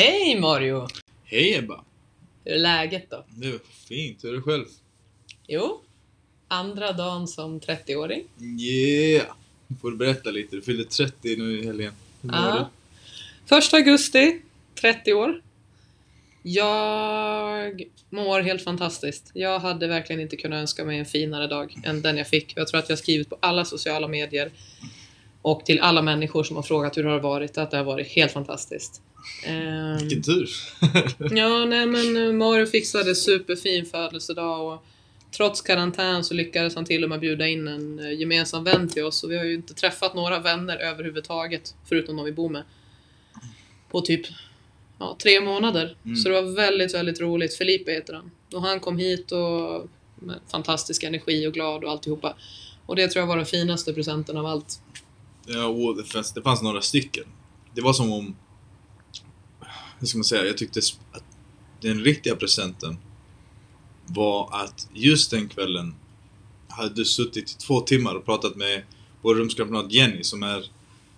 Hej Mario! Hej Ebba! Hur är läget då? Det är fint, hur är det själv? Jo, andra dagen som 30-åring. Yeah! Nu får du berätta lite, du fyllde 30 nu i helgen. Hur var Ja. Första augusti, 30 år. Jag mår helt fantastiskt. Jag hade verkligen inte kunnat önska mig en finare dag än den jag fick. Jag tror att jag har skrivit på alla sociala medier och till alla människor som har frågat hur det har varit, att det har varit helt fantastiskt. Ehm? Vilken tur! Ja, nej men eh, Mario fixade superfin födelsedag och trots karantän så lyckades han till och med bjuda in en eh, gemensam vän till oss och vi har ju inte träffat några vänner överhuvudtaget förutom de vi bor med på typ ja, tre månader. Mm. Så det var väldigt, väldigt roligt. Felipe heter han. Och han kom hit och med fantastisk energi och glad och alltihopa. Och det tror jag var den finaste presenten av allt. Ja, och det, fanns, det fanns några stycken. Det var som om... Hur ska man säga? Jag tyckte att den riktiga presenten var att just den kvällen hade du suttit i två timmar och pratat med vår rumskamrat Jenny som är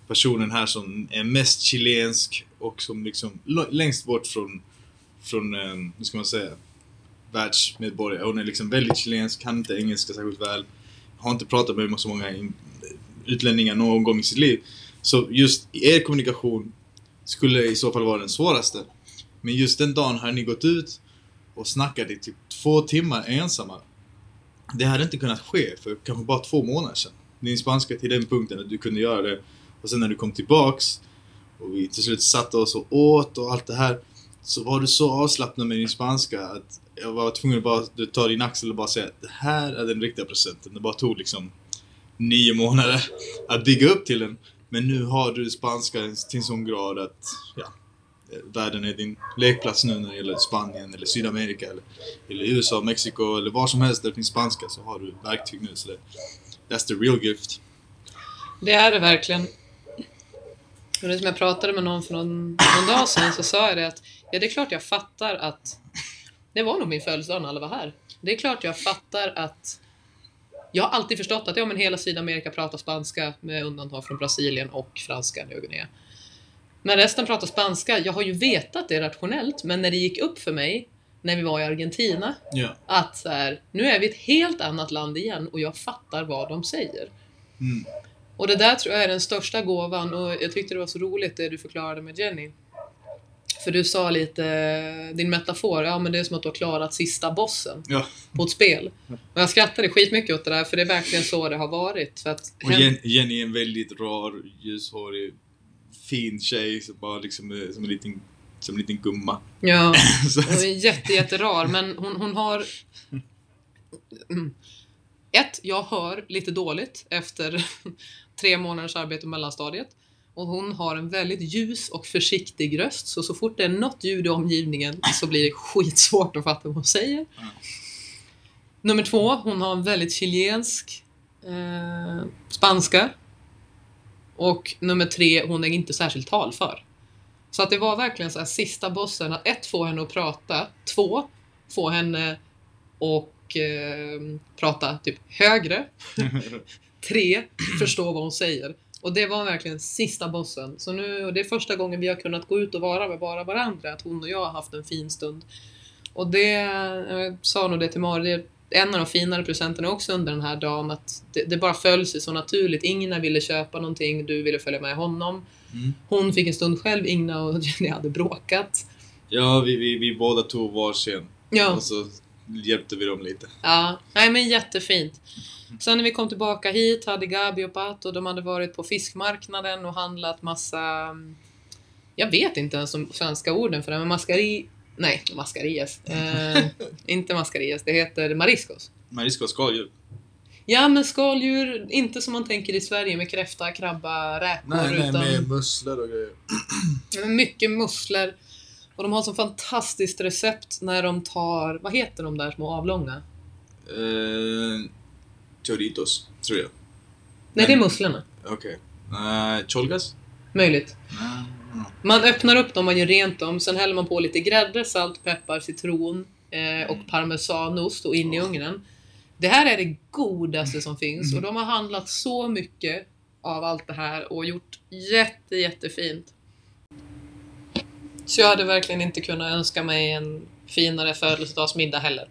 personen här som är mest chilensk och som liksom längst bort från, från eh, hur ska man säga, världsmedborgare. Hon är liksom väldigt chilensk, kan inte engelska särskilt väl, har inte pratat med så många utlänningar någon gång i sitt liv. Så just er kommunikation skulle i så fall vara den svåraste. Men just den dagen hade ni gått ut och snackat i typ två timmar ensamma. Det hade inte kunnat ske för kanske bara två månader sedan. Din spanska till den punkten att du kunde göra det. Och sen när du kom tillbaks och vi till slut satte oss och åt och allt det här. Så var du så avslappnad med din spanska att jag var tvungen att bara du ta din axel och bara säga att det här är den riktiga presenten. Det bara tog liksom nio månader att bygga upp till den. Men nu har du spanska till en sån grad att ja, världen är din lekplats nu när det gäller Spanien eller Sydamerika eller, eller USA, Mexiko eller var som helst där det finns spanska så har du verktyg nu. Så det, that's the real gift. Det är det verkligen. Och det som jag pratade med någon för någon, någon dag sedan så sa jag det att ja, det är klart jag fattar att det var nog min födelsedag när alla var här. Det är klart jag fattar att jag har alltid förstått att ja, men hela Sydamerika pratar spanska med undantag från Brasilien och franska Nya Guinea. Men resten pratar spanska. Jag har ju vetat det rationellt, men när det gick upp för mig när vi var i Argentina Ja. att så här, nu är vi ett helt annat land igen och jag fattar vad de säger. Mm. Och det där tror jag är den största gåvan och jag tyckte det var så roligt det du förklarade med Jenny. För du sa lite, din metafor, ja men det är som att du har klarat sista bossen Ja. på ett spel. Och jag skrattade skitmycket åt det där för det är verkligen så det har varit. För att Och hen- Jen, Jenny är en väldigt rar, ljushårig, fin tjej som bara liksom som en liten, som en liten gumma. Ja, hon är jätte, jätterar men hon, hon har... Mm. Ett, jag hör lite dåligt efter tre månaders arbete på mellanstadiet. Och hon har en väldigt ljus och försiktig röst, så så fort det är något ljud i omgivningen så blir det skitsvårt att fatta vad hon säger. Mm. Nummer två, hon har en väldigt chilensk eh, spanska. Och nummer tre, hon är inte särskilt talför. Så att det var verkligen så här sista bossen, att ett, få henne att prata, två, få henne och eh, prata typ högre, tre, förstå vad hon säger. Och det var verkligen sista bossen. Så nu, och det är första gången vi har kunnat gå ut och vara med bara varandra, att hon och jag har haft en fin stund. Och det, jag sa nog det till Mario, det är en av de finare presenterna också under den här dagen, att det, det bara föll sig så naturligt. Ingen ville köpa någonting, du ville följa med honom. Mm. Hon fick en stund själv, Ingna och Jenny hade bråkat. ja, vi, vi, vi båda tog varsin Ja, och så hjälpte vi dem lite. ja. Nej men jättefint. Sen när vi kom tillbaka hit hade Gabi och Pato, de hade varit på fiskmarknaden och handlat massa... mm, Jag vet inte ens de svenska orden för det, men mascari... Nej, mascarillas. Eh, inte mascarillas, det heter mariscos. Mariska och skaldjur. Ja men skaldjur, inte som man tänker i Sverige med kräfta, krabba, räkor. utan... musslor och grejer. Mycket musslor. Och de har så fantastiskt recept när de tar, vad heter de där små avlånga? Eh, Choritos, tror jag. Nej, det är musslorna. Okej. Eh, Cholgas? Möjligt. Mm. Man öppnar upp dem, man gör rent dem, sen häller man på lite grädde, salt, peppar, citron eh, och parmesanost och in i ugnen. Det här är det godaste som finns och de har handlat så mycket av allt det här och gjort jätte, jättefint. Så jag hade verkligen inte kunnat önska mig en finare födelsedagsmiddag heller.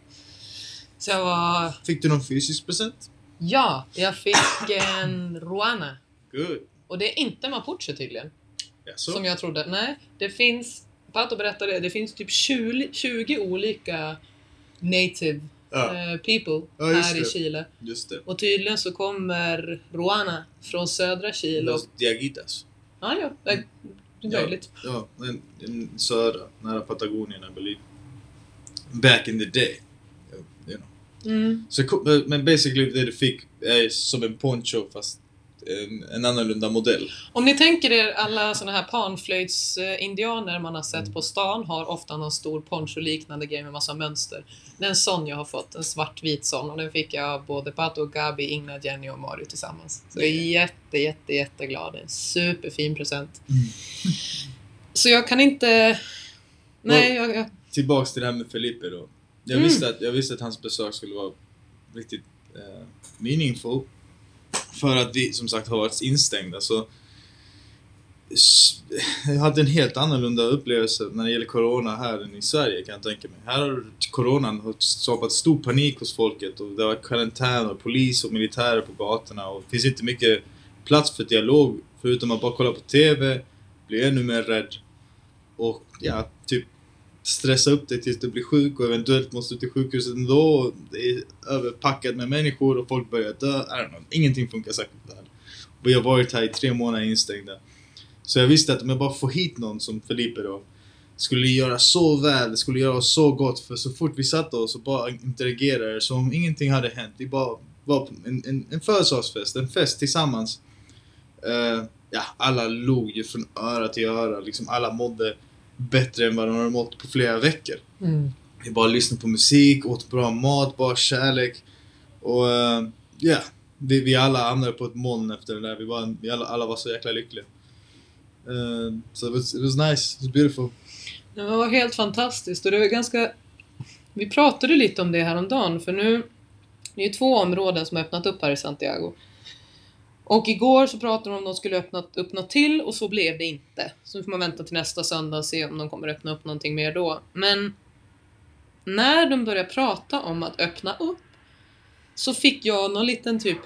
Så jag var... Fick du någon fysisk present? Ja, jag fick en Ruana. Good. Och det är inte mapuche tydligen. Jaså? Som jag trodde. Nej, det finns... Pato berättade, det finns typ 20, 20 olika native Ja, eh, people Ja, här i det. Chile. just det. Och tydligen så kommer Ruana från södra Chile. Los Diaguitas. ah, ja, det är Ja. möjligt. Ja, en, en södra, nära Patagonien, I believe. Back in the day. Mm. Så, ko- men basically det du fick är som en poncho fast en, en annorlunda modell. Om ni tänker er alla såna här panflöjtsindianer man har sett på stan har ofta någon stor poncho-liknande grej med massa mönster. Det är en sån jag har fått, en svartvit sån och den fick jag av både Pato, Gabi, Ingna, Jenny och Mario tillsammans. Så jag är jätte, jätte, jätteglad. En superfin present. Så jag kan inte... Nej, jag, jag, Tillbaks till det här med Felipe då. Jag, Mm. visste, att, jag visste att hans besök skulle vara riktigt eh, meaningful. För att vi som sagt har varit instängda så jag hade en helt annorlunda upplevelse när det gäller Corona här än i Sverige kan jag tänka mig. Här har Coronan har skapat stor panik hos folket och det varit karantän och polis och militärer på gatorna och det finns inte mycket plats för dialog förutom att bara kolla på TV, bli ännu mer rädd och ja, stressa upp dig tills du blir sjuk och eventuellt måste du till sjukhuset ändå. Det är överpackat med människor och folk börjar dö. I don't know. Ingenting funkar säkert där. Vi har varit här i tre månader instängda. Så jag visste att om jag bara får hit någon som Felipe då skulle göra så väl, skulle göra oss så gott för så fort vi satte oss och bara interagerade som om ingenting hade hänt. Vi bara var på en, en, en födelsedagsfest, en fest tillsammans. Uh, ja, alla log ju från öra till öra. Liksom alla mådde bättre än vad de har mått på flera veckor. mm. Vi bara lyssnade på musik, åt bra mat, bara kärlek. Och eh, ja, vi, vi alla hamnade på ett moln efter det där. Vi, bara, vi alla, alla var så jäkla lyckliga. Uh, so it was, it was nice, it was beautiful. Det var helt fantastiskt och det var ganska... Vi pratade lite om det här om dagen för nu... Det är ju två områden som har öppnat upp här i Santiago. Och igår så pratade de om att de skulle öppna upp något till och så blev det inte. Så nu får man vänta till nästa söndag och se om de kommer öppna upp någonting mer då. Men när de började prata om att öppna upp så fick jag någon liten typ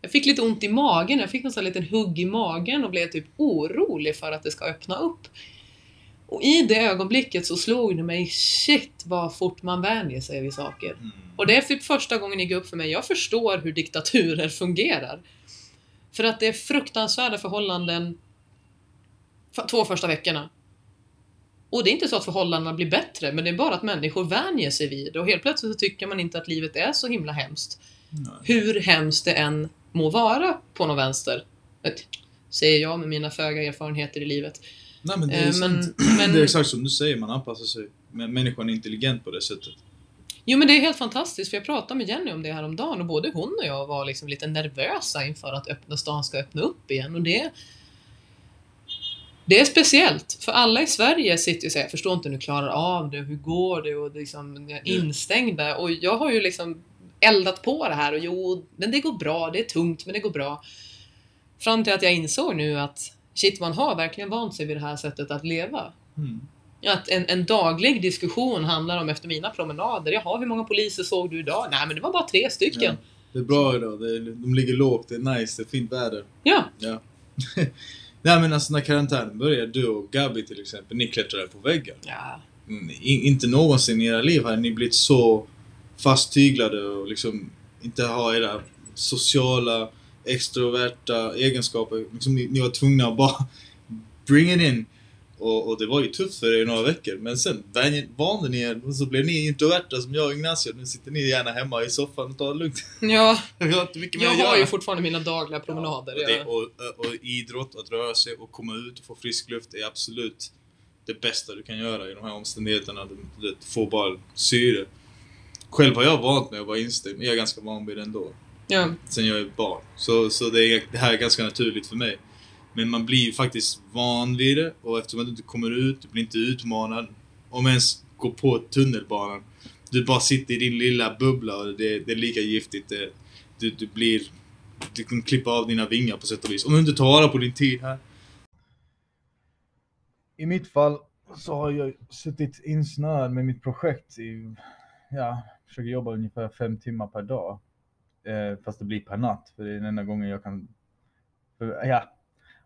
jag fick lite ont i magen, jag fick någon sån här liten hugg i magen och blev typ orolig för att det ska öppna upp. Och i det ögonblicket så slog det mig, shit vad fort man vänjer sig vid saker. Mm. Och det är typ första gången det gick upp för mig, jag förstår hur diktaturer fungerar. För att det är fruktansvärda förhållanden för två första veckorna. Och det är inte så att förhållandena blir bättre, men det är bara att människor vänjer sig vid det och helt plötsligt så tycker man inte att livet är så himla hemskt. Nej. Hur hemskt det än må vara på någon vänster. Säger jag med mina föga erfarenheter i livet. Nej men det är Eh, men- sant. men- Det är exakt som du säger, man anpassar sig. Men människan är intelligent på det sättet. Jo men det är helt fantastiskt för jag pratade med Jenny om det här om dagen och både hon och jag var liksom lite nervösa inför att öppna stan ska öppna upp igen och det det är speciellt, för alla i Sverige sitter ju och säger jag förstår inte hur ni klarar av det, hur går det och liksom ni är instängda och jag har ju liksom eldat på det här och jo, men det går bra, det är tungt men det går bra. Fram till att jag insåg nu att shit, man har verkligen vant sig vid det här sättet att leva. Mm. Att en, en daglig diskussion handlar om efter mina promenader. Jaha, hur många poliser såg du idag? Nej, men det var bara tre stycken. Det är bra idag, det är, de ligger lågt, det är nice, det är fint väder. Ja, Ja. Nej men alltså när karantänen började, du och Gabi till exempel, ni klättrade på väggar. ja. Mm, i- inte någonsin i era liv har ni blivit så fasttyglade och liksom inte har era sociala, extroverta egenskaper. Liksom, ni, ni var tvungna att bara bring it in. Och, och det var ju tufft för er i några veckor. Men sen vande ni er och så blev ni introverta som jag och Ignacio. Nu sitter ni gärna hemma i soffan och tar det lugnt. ja. Jag har inte mycket Jag har göra. ju fortfarande mina dagliga promenader. Och, det, och, och idrott, att röra sig och komma ut och få frisk luft är absolut det bästa du kan göra i de här omständigheterna. Du, du får bara syre. Själv har jag vant mig att vara instängd, men jag är ganska van vid det ändå. Ja. Sen jag är barn. Så, så det, är, det här är ganska naturligt för mig. Men man blir ju faktiskt van vid det och eftersom att du inte kommer ut, du blir inte utmanad. Om ens går på tunnelbanan. Du bara sitter i din lilla bubbla och det, det är lika giftigt. Det, du, du blir... Du kan klippa av dina vingar på sätt och vis. Om du inte tar vara på din tid här. i mitt fall så har jag suttit insnöad med mitt projekt i, ja, försöker jobba ungefär fem timmar per dag. Eh, fast det blir per natt, för det är den enda gången jag kan, för, ja,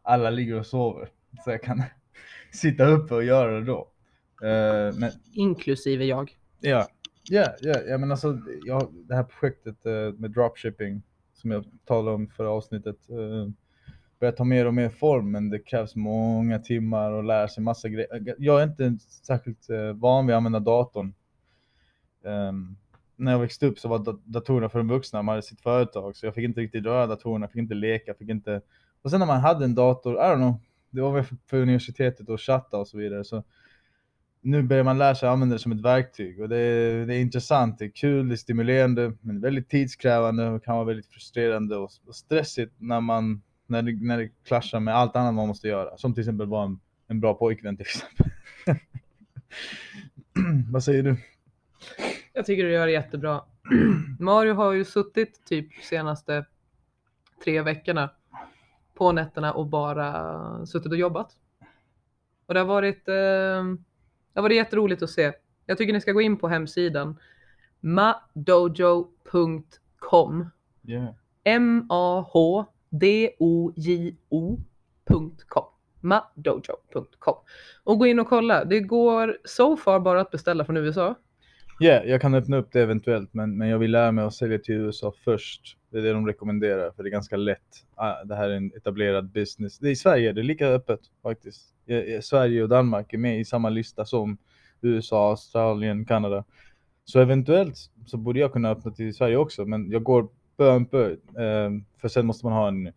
alla ligger och sover. Så jag kan sitta uppe och göra det då. Eh, men Inklusive jag. Ja, ja, ja, ja men alltså jag, det här projektet eh, med dropshipping som jag talade om förra avsnittet eh, börjar ta mer och mer form men det krävs många timmar och lära sig massa grejer. Jag är inte särskilt eh, van vid att använda datorn. Ehm, när jag växte upp så var datorerna för de vuxna, man hade sitt företag så jag fick inte riktigt röra datorerna, fick inte leka, fick inte... Och sen när man hade en dator, I don't know, det var väl för, för universitetet och chatta och så vidare så nu börjar man lära sig använda det som ett verktyg och det är, det är intressant, det är kul, det är stimulerande men väldigt tidskrävande och kan vara väldigt frustrerande och, och stressigt när man när det, när det klaschar med allt annat man måste göra. Som till exempel vara en, en bra pojkvän till exempel. Vad säger du? Jag tycker du gör det jättebra. Mario har ju suttit typ senaste tre veckorna på nätterna och bara suttit och jobbat. Och det har varit, eh, det har varit jätteroligt att se. Jag tycker ni ska gå in på hemsidan madojo.com Yeah. M-A-H-D-O-J-O.com madojo.com och gå in och kolla. Det går so far bara att beställa från USA. Ja, jag kan öppna upp det eventuellt, men, men jag vill lära mig att sälja till USA först. Det är det de rekommenderar, för det är ganska lätt. Ah, det här är en etablerad business. Det är I Sverige det är lika öppet faktiskt. Sverige och Danmark är med i samma lista som USA, Australien, Kanada. Så eventuellt så borde jag kunna öppna till Sverige också, men jag går bön på, pö. för sen måste man ha en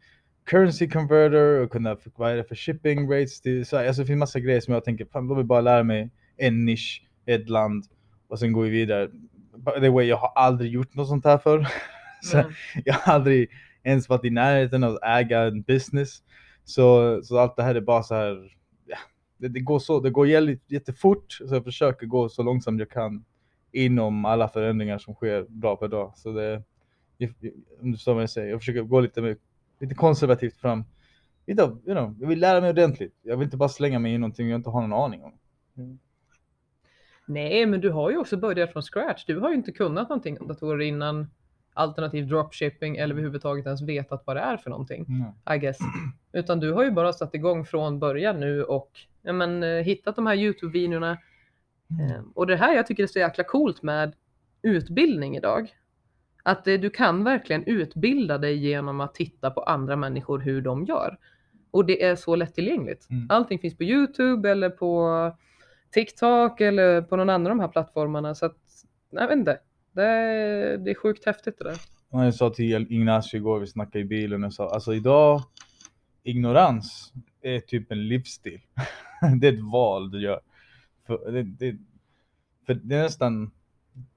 currency converter och kunna, vad är det för shipping rates till Sverige? Alltså det finns massa grejer som jag tänker, fan då vill jag bara lära mig en nisch, ett land och sen går vi vidare. By the way, jag har aldrig gjort något sånt här förr. Så Mm. jag har aldrig ens varit i närheten av att äga en business. Så, så allt det här är bara så här, ja, det, det går så, det går jätte- jättefort, så jag försöker gå så långsamt jag kan inom alla förändringar som sker dag per dag. Så det, om du förstår vad jag säger, jag försöker gå lite, mer- lite konservativt fram. You know, jag vill lära mig ordentligt. Jag vill inte bara slänga mig i någonting jag inte har någon aning om. Nej, men du har ju också börjat från scratch. Du har ju inte kunnat någonting om datorer innan alternativ dropshipping eller överhuvudtaget ens vetat vad det är för någonting. I guess. Utan du har ju bara satt igång från början nu och ja, men, eh, hittat de här Youtube-videorna. Eh, och det här jag tycker är så jäkla coolt med utbildning idag. Att eh, du kan verkligen utbilda dig genom att titta på andra människor hur de gör. Och det är så lättillgängligt. Mm. Allting finns på Youtube eller på TikTok eller på någon annan av de här plattformarna. Så att, jag vet inte. Det är, det är sjukt häftigt det där. Jag sa till Ignacio igår, vi snackade i bilen och sa alltså idag, ignorans är typ en livsstil. det är ett val du gör. För det, det, för det är nästan,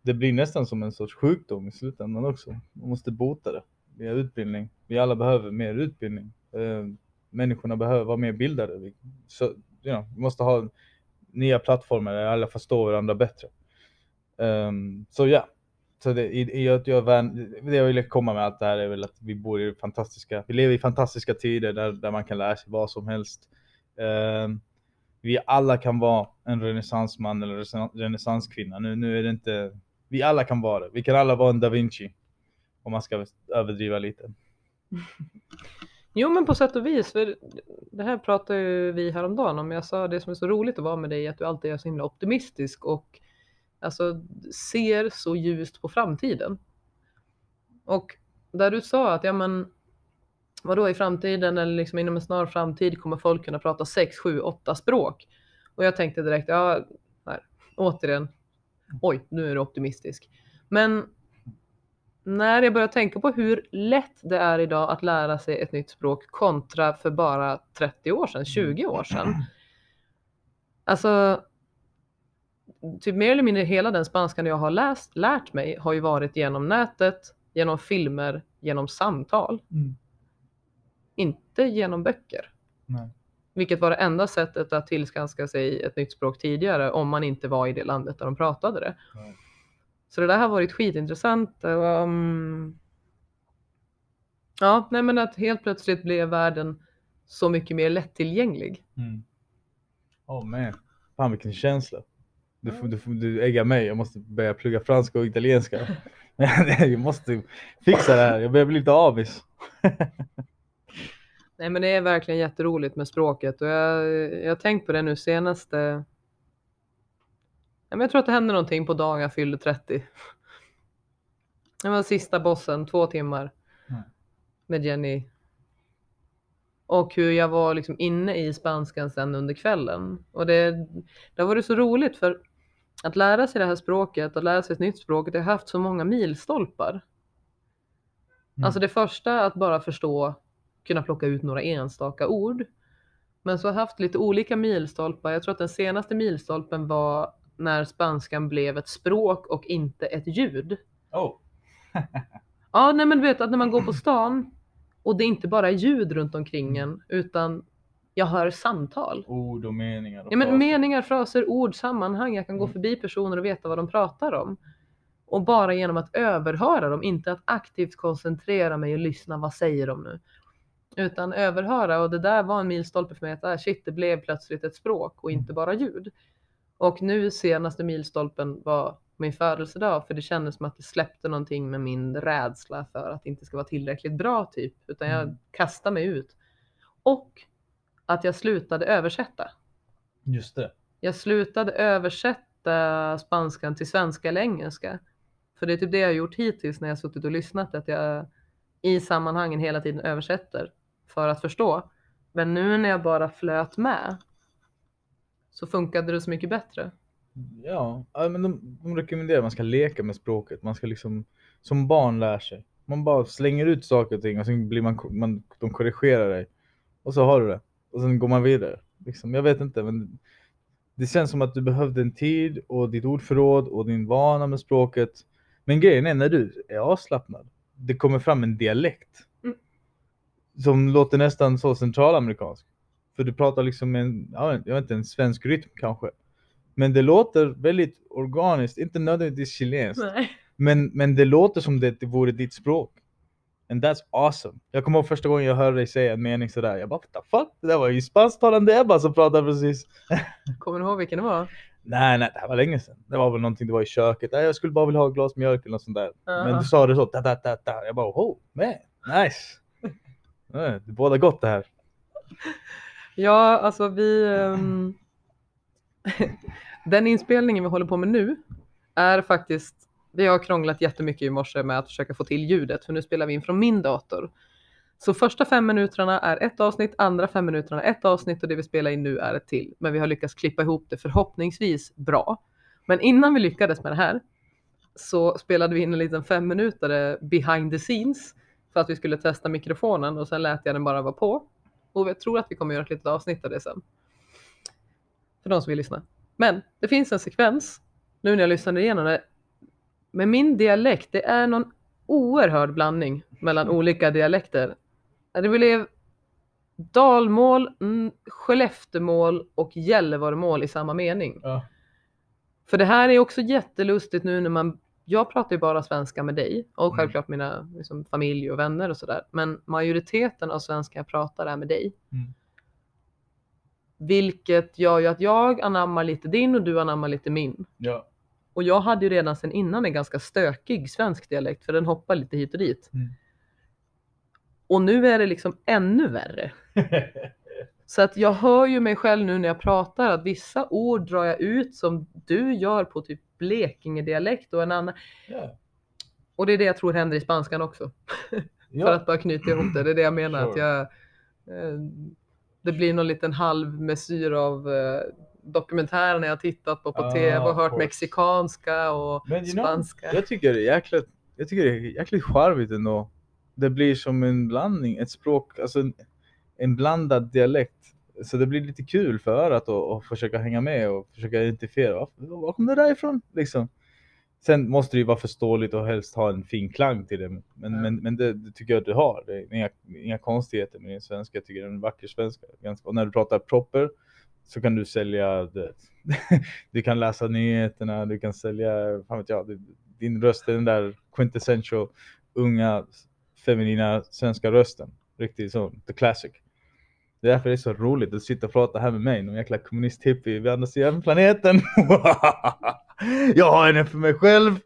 det blir nästan som en sorts sjukdom i slutändan också. Man måste bota det via utbildning. Vi alla behöver mer utbildning. Eh, människorna behöver vara mer bildade. Så, you know, vi måste ha nya plattformar där alla förstår varandra bättre. Um, så ja, så det, jag, jag, vän- det jag ville komma med allt det här är väl att vi bor i fantastiska, vi lever i fantastiska tider där, där man kan lära sig vad som helst. Um, vi alla kan vara en renässansman eller renässanskvinna. Nu, nu är det inte, vi alla kan vara det. Vi kan alla vara en da Vinci. Om man ska överdriva lite. Jo men på sätt och vis, för det här pratade ju vi häromdagen om. Jag sa det som är så roligt att vara med dig är att du alltid är så himla optimistisk och alltså ser så ljust på framtiden. Och där du sa att ja men vadå i framtiden eller liksom inom en snar framtid kommer folk kunna prata 6, 7, 8 språk. Och jag tänkte direkt, ja, här, återigen, oj, nu är du optimistisk. Men när jag börjar tänka på hur lätt det är idag att lära sig ett nytt språk kontra för bara 30 år sedan, 20 år sedan. Alltså, typ mer eller mindre hela den spanskan jag har läst, lärt mig har ju varit genom nätet, genom filmer, genom samtal. Inte genom böcker. Nej. Vilket var det enda sättet att tillskanska sig ett nytt språk tidigare om man inte var i det landet där de pratade det. Nej. Så det där har varit skitintressant. och, Um, ja, nej men att helt plötsligt blev världen så mycket mer lättillgänglig. Mm. Oh man. Fan vilken känsla. Du, får- du, du äggar mig, jag måste börja plugga franska och italienska. jag måste fixa det här, jag börjar bli lite avis. Nej men det är verkligen jätteroligt med språket och jag, jag har tänkt på det nu senaste. Men jag tror att det hände någonting på dagen jag fyllde 30. Det var sista bossen, två timmar Mm. med Jenny. Och hur jag var liksom inne i spanskan sen under kvällen. Och det, det har varit så roligt för att lära sig det här språket, att lära sig ett nytt språk, det har haft så många milstolpar. Mm. Alltså det första att bara förstå, kunna plocka ut några enstaka ord. Men så har jag haft lite olika milstolpar. Jag tror att den senaste milstolpen var när spanskan blev ett språk och inte ett ljud. Oh. Ja, nej men du vet att när man går på stan och det inte bara är ljud runt omkring en utan jag hör samtal. Ord och meningar. Och Ja, men fraser. meningar, fraser, ord, sammanhang. Jag kan gå Mm. förbi personer och veta vad de pratar om. Och bara genom att överhöra dem, inte att aktivt koncentrera mig och lyssna, vad säger de nu? Utan överhöra och det där var en milstolpe för mig att ah, shit, det blev plötsligt ett språk och inte bara ljud. Och nu senaste milstolpen var min födelsedag för det kändes som att det släppte någonting med min rädsla för att det inte ska vara tillräckligt bra typ, utan jag Mm. kastade mig ut. Och att jag slutade översätta. Just det. Jag slutade översätta spanskan till svenska eller engelska. För det är typ det jag har gjort hittills när jag suttit och lyssnat, att jag i sammanhangen hela tiden översätter för att förstå. Men nu när jag bara flöt med så funkade det så mycket bättre. Ja, men de, de rekommenderar att man ska leka med språket. Man ska liksom, som barn lär sig. Man bara slänger ut saker och ting och sen blir man, man de korrigerar dig. Och så har du det. Och sen går man vidare. Liksom, jag vet inte, men det känns som att du behövde en tid och ditt ordförråd och din vana med språket. Men grejen är när du är avslappnad, det kommer fram en dialekt. Mm. Som låter nästan så centralamerikansk. För du pratar liksom med en, ja, jag vet inte, en svensk rytm kanske. Men det låter väldigt organiskt, inte nödvändigtvis chilenskt. Men, men det låter som det, det vore ditt språk. And that's awesome. Jag kommer ihåg första gången jag hörde dig säga en mening sådär. Jag bara what the fuck? Det där var ju spansktalande Ebba som pratade precis. Kommer du ihåg vilken det var? Nej, nej, det här var länge sedan. Det var väl någonting, det var i köket. Nej, jag skulle bara vilja ha ett glas mjölk eller något sånt där. Men Aha. du sa det så, da, da, da, da. Jag bara oh, man, nice. Det båda gott det här. Ja, alltså vi... Um, Den inspelningen vi håller på med nu är faktiskt... Vi har krånglat jättemycket i morse med att försöka få till ljudet, för nu spelar vi in från min dator. Så första fem minuterna är ett avsnitt, andra fem minuterna är ett avsnitt och det vi spelar in nu är ett till. Men vi har lyckats klippa ihop det förhoppningsvis bra. Men innan vi lyckades med det här så spelade vi in en liten fem minuter behind the scenes för att vi skulle testa mikrofonen och sen lät jag den bara vara på. Och jag tror att vi kommer göra ett litet avsnitt av det sen. För de som vill lyssna. Men det finns en sekvens, nu när jag lyssnade igenom det, med min dialekt, det är någon oerhörd blandning mellan olika dialekter. Det blev dalmål, Skelleftemål och Gällivaremål i samma mening. Ja. För det här är också jättelustigt nu när man, jag pratar ju bara svenska med dig och Mm. självklart mina liksom, familj och vänner och sådär. Men majoriteten av svenska jag pratar är med dig. Mm. Vilket gör ju att jag anammar lite din och du anammar lite min. Ja. Och jag hade ju redan sedan innan en ganska stökig svensk dialekt för den hoppar lite hit och dit. Mm. Och nu är det liksom ännu värre. Så att jag hör ju mig själv nu när jag pratar att vissa ord drar jag ut som du gör på typ Blekingedialekt och en annan. ja. Och det är det jag tror händer i spanskan också. Ja. För att bara knyta ihop det. Det är det jag menar. Att Sure. jag, eh, det blir någon liten halv mesyr av eh, dokumentärer när jag tittat på på Ah, tv och hört mexikanska och Men you know, spanska. Jag tycker det är jäkligt, jag tycker det är jäkligt charmigt ändå. Det blir som en blandning, ett språk, alltså en, en blandad dialekt. Så det blir lite kul för örat att försöka hänga med och försöka identifiera. Var, var kom det där ifrån? Liksom. Sen måste det ju vara förståeligt och helst ha en fin klang till det. Men, Ja. men, men det, det tycker jag att du har. Det är inga, inga konstigheter med din svenska. Jag tycker det är en vacker svenska. Ganska, och när du pratar proper så kan du sälja det. Du kan läsa nyheterna, du kan sälja, fan vet jag, din röst är den där quintessential unga feminina svenska rösten. Riktigt så, the classic. Det är därför det är så roligt att sitta och prata här med mig, någon jäkla kommunist-hippie vid andra sidan planeten. jag har henne för mig själv.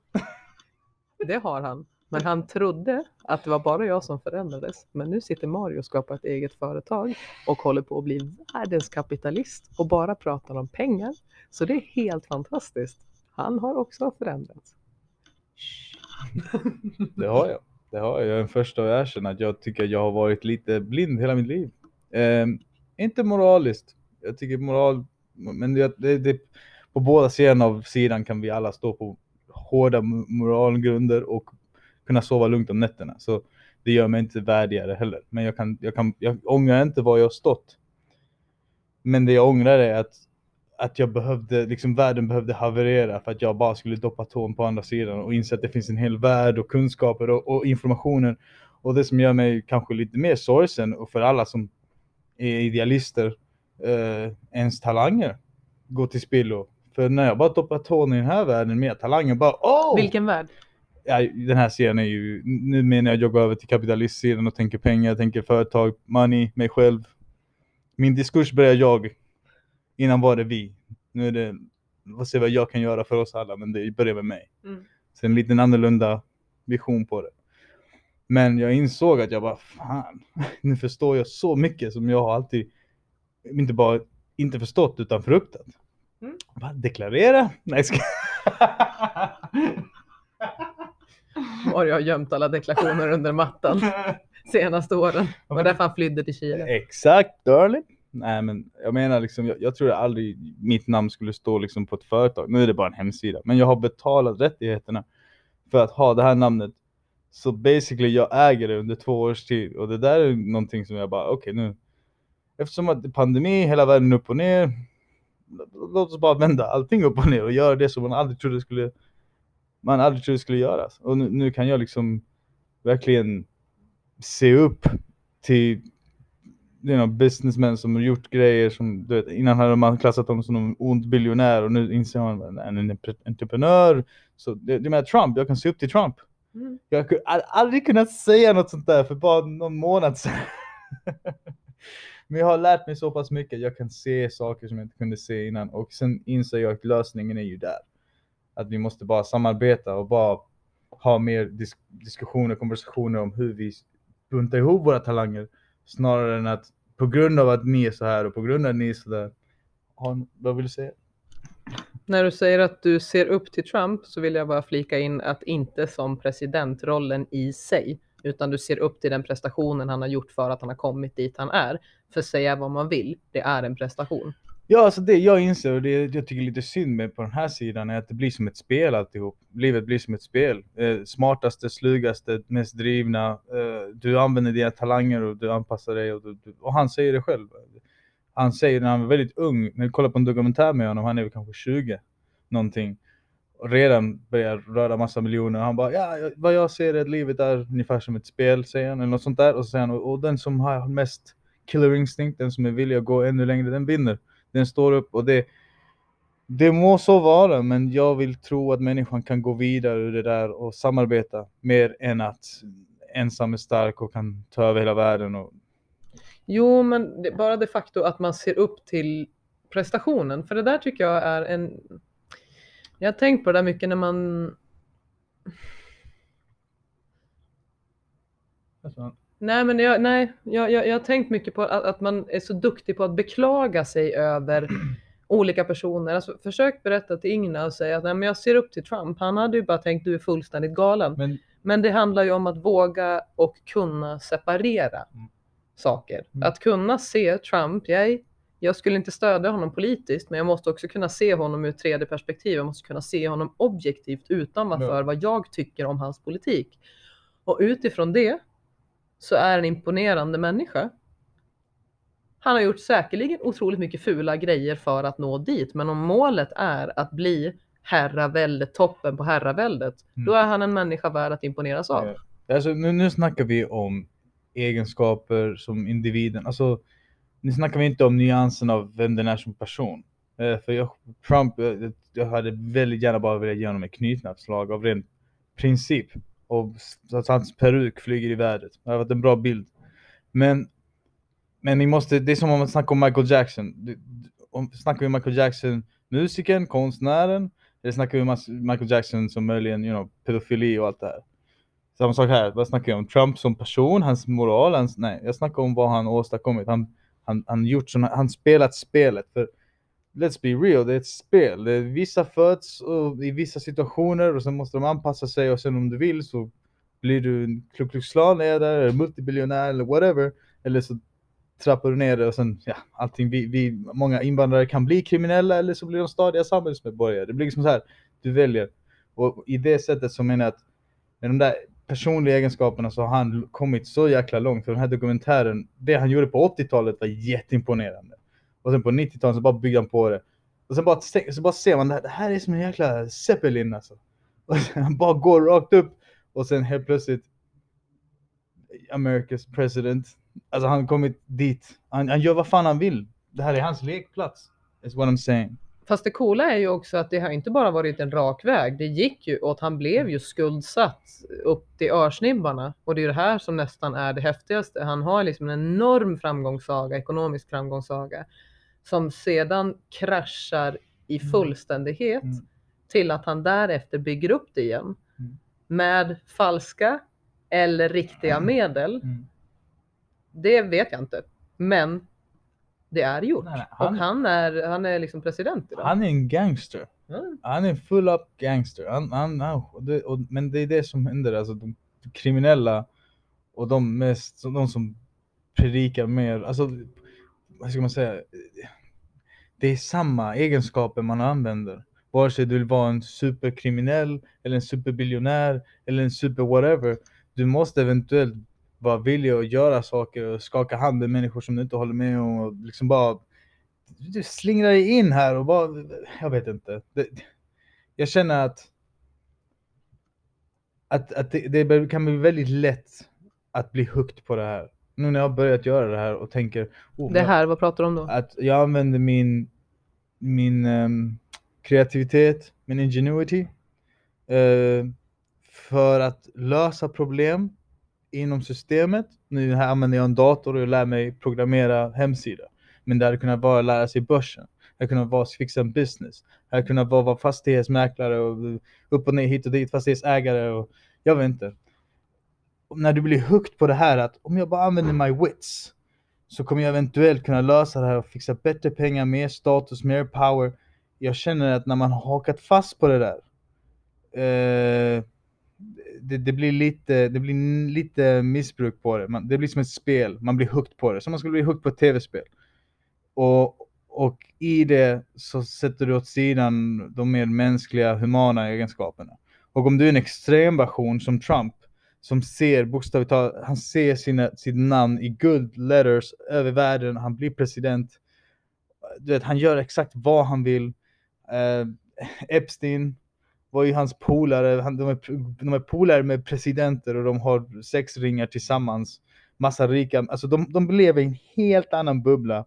Det har han. Men han trodde att det var bara jag som förändrades. Men nu sitter Mario och skapar ett eget företag och håller på att bli världens kapitalist och bara pratar om pengar. Så det är helt fantastiskt. Han har också förändrats. Det har jag. Det har jag. Jag är den första att erkänna att jag tycker att jag har varit lite blind hela mitt liv. Ehm, inte moraliskt. Jag tycker moral, men det, det, det, på båda sidan av sidan kan vi alla stå på hårda moralgrunder och kunna sova lugnt om nätterna. Så det gör mig inte värdigare heller. Men jag, kan, jag, kan, jag ångrar inte var jag stått. Men det jag ångrar är att, att jag behövde, liksom världen behövde haverera för att jag bara skulle doppa tån på andra sidan och inse att det finns en hel värld och kunskaper och, och informationen. Och det som gör mig kanske lite mer sorgsen och för alla som idealister, eh, ens talanger går till spillo. För när jag bara doppar tån i den här världen med talanger bara åh! Vilken värld? ja, den här serien är ju, nu menar jag jag går över till kapitalistsidan och tänker pengar, tänker företag, money, mig själv. Min diskurs börjar jag, innan var det vi. Nu är det, vad se vad jag kan göra för oss alla, men det börjar med mig. Mm. Så en liten annorlunda vision på det. Men jag insåg att jag bara, fan, nu förstår jag så mycket som jag har alltid, inte bara inte förstått utan fruktat. Mm. Bara deklarera? Nej, ska... Mario har gömt alla deklarationer under mattan senaste åren. Det var därför han flydde till Chile. Exakt, darling. Nej men jag menar liksom, jag, jag tror aldrig mitt namn skulle stå liksom på ett företag. Nu är det bara en hemsida. Men jag har betalat rättigheterna för att ha det här namnet. Så basically jag äger det under två års tid. Och det där är någonting som jag bara, okej nu. Eftersom att det är pandemi, hela världen upp och ner. Låt oss bara vända allting upp och ner och göra det som man aldrig trodde skulle man aldrig trodde skulle göras. Och nu, nu kan jag liksom verkligen se upp till you know, businessmän som har gjort grejer som, du vet, innan hade man klassat dem som en ond biljonär och nu inser man att en entreprenör. Så det, det med Trump, jag kan se upp till Trump. Mm. Jag hade aldrig kunnat säga något sånt där för bara någon månad sedan. Men jag har lärt mig så pass mycket, jag kan se saker som jag inte kunde se innan och sen inser jag att lösningen är ju där. Att vi måste bara samarbeta och bara ha mer dis diskussioner, konversationer om hur vi buntar ihop våra talanger snarare än att på grund av att ni är så här och på grund av att ni är så där. Vad vill du säga? När du säger att du ser upp till Trump så vill jag bara flika in att inte som presidentrollen i sig, utan du ser upp till den prestationen han har gjort för att han har kommit dit han är. För säga vad man vill, det är en prestation. Ja, alltså det jag inser och det jag tycker är lite synd med på den här sidan är att det blir som ett spel alltihop. Livet blir som ett spel. Eh, smartaste, slugaste, mest drivna. Eh, du använder dina talanger och du anpassar dig. Och, du, du, och han säger det själv. Han säger när han var väldigt ung, när du kollar på en dokumentär med honom, han är väl kanske 20 någonting. Och redan börjar röra massa miljoner. Han bara, ja, vad jag ser är att livet är ungefär som ett spel, säger han. Eller något sånt där. Och så säger han, och, och den som har mest killer instinct, den som är villig att gå ännu längre, den vinner. Den står upp och det, det må så vara, men jag vill tro att människan kan gå vidare ur det där och samarbeta mer än att ensam är stark och kan ta över hela världen. Och, Jo, men det, bara det faktum att man ser upp till prestationen, för det där tycker jag är en... Jag har tänkt på det där mycket när man... Nej, men jag, nej, jag, jag, jag har tänkt mycket på att, att man är så duktig på att beklaga sig över olika personer. Alltså, försök berätta till Ingna och säga att nej, men jag ser upp till Trump. Han hade ju bara tänkt du är fullständigt galen. men Men det handlar ju om att våga och kunna separera Mm. Saker. Mm. Att kunna se Trump, jag, jag skulle inte stödja honom politiskt, men jag måste också kunna se honom ur ett tredje perspektiv. Jag måste kunna se honom objektivt utan vad Ja. för vad jag tycker om hans politik. Och utifrån det så är en imponerande människa. Han har gjort säkerligen otroligt mycket fula grejer för att nå dit, men om målet är att bli herraväldet, toppen på herraväldet, Mm. då är han en människa värd att imponeras av. Alltså, nu, nu snackar vi om egenskaper som individen. Alltså, nu snackar vi inte om nyansen av vem den är som person. Eh, för jag, Trump, jag hade väldigt gärna bara velat ge honom ett knytnävsslag av ren princip. Och att hans peruk flyger i vädret. Det hade varit en bra bild. Men Men ni måste, det är som om man snackar om Michael Jackson. Om, snackar vi Michael Jackson, musikern, konstnären? Eller snackar vi Michael Jackson som möjligen, you know, pedofili och allt det här? Samma sak här, vad snackar jag om? Trump som person, hans moral, hans, nej, jag snackar om vad han åstadkommit. Han, han, han gjort såna, han spelat spelet. För let's be real, det är ett spel. Det är, vissa föds och, i vissa situationer och sen måste de anpassa sig och sen om du vill så blir du en Ku Klux Klan-ledare, eller multibiljonär eller whatever. Eller så trappar du ner det och sen, ja, allting. Vi, vi, många invandrare kan bli kriminella eller så blir de stadiga samhällsmedborgare. Det blir liksom så här, du väljer. Och i det sättet så menar jag att med de där personliga egenskaperna så har han kommit så jäkla långt. För den här dokumentären, det han gjorde på 80-talet var jätteimponerande. Och sen på 90-talet så bara byggde han på det. Och sen bara, så bara ser man det här, det här är som en jäkla Zeppelin alltså. Och sen han bara går rakt upp och sen helt plötsligt America's president. Alltså han har kommit dit. Han, han gör vad fan han vill. Det här är hans lekplats. Is what I'm saying. Fast det coola är ju också att det har inte bara varit en rak väg. Det gick ju att han blev ju skuldsatt upp till örsnibbarna. Och det är ju det här som nästan är det häftigaste. Han har liksom en enorm framgångssaga, ekonomisk framgångssaga, som sedan kraschar i Mm. fullständighet Mm. till att han därefter bygger upp det igen Mm. med falska eller riktiga medel. Mm. Det vet jag inte, men det är gjort. Nej, nej, och han- han är, han är liksom president idag. Han är en gangster. Mm. Han är en full up gangster. Han, han, han, och det, och, men det är det som händer. Alltså, de kriminella och de, mest, de som predikar mer. Alltså, vad ska man säga? Det är samma egenskaper man använder. Vare sig du vill vara en superkriminell eller en superbiljonär eller en super whatever. Du måste eventuellt vara villig att göra saker och skaka hand med människor som du inte håller med om och liksom bara du slingrar dig in här och bara, jag vet inte. Det, jag känner att att, att det, det kan bli väldigt lätt att bli hooked på det här. Nu när jag har börjat göra det här och tänker oh, Det här, vad pratar du om då? att jag använder min, min ehm, kreativitet, min ingenuity eh, för att lösa problem inom systemet. Nu här använder jag en dator och jag lär mig programmera hemsidor. Men det hade kunnat vara att lära sig börsen. Det hade kunnat vara att fixa en business. Det hade kunnat vara att vara fastighetsmäklare och upp och ner hit och dit, fastighetsägare och jag vet inte. Och när du blir hooked på det här att om jag bara använder my wits så kommer jag eventuellt kunna lösa det här och fixa bättre pengar, mer status, mer power. Jag känner att när man har hakat fast på det där eh, det, det, blir lite, det blir lite missbruk på det. Man, det blir som ett spel, man blir hooked på det. Som man skulle bli hooked på ett tv-spel. Och, och i det så sätter du åt sidan de mer mänskliga, humana egenskaperna. Och om du är en extrem version som Trump, som ser bokstavligt talat, han ser sina, sitt namn i guld letters över världen, han blir president. Du vet, han gör exakt vad han vill. Eh, Epstein var ju hans polare, han, de, är, de är polare med presidenter och de har sex ringar tillsammans. Massa rika, alltså de, de lever i en helt annan bubbla.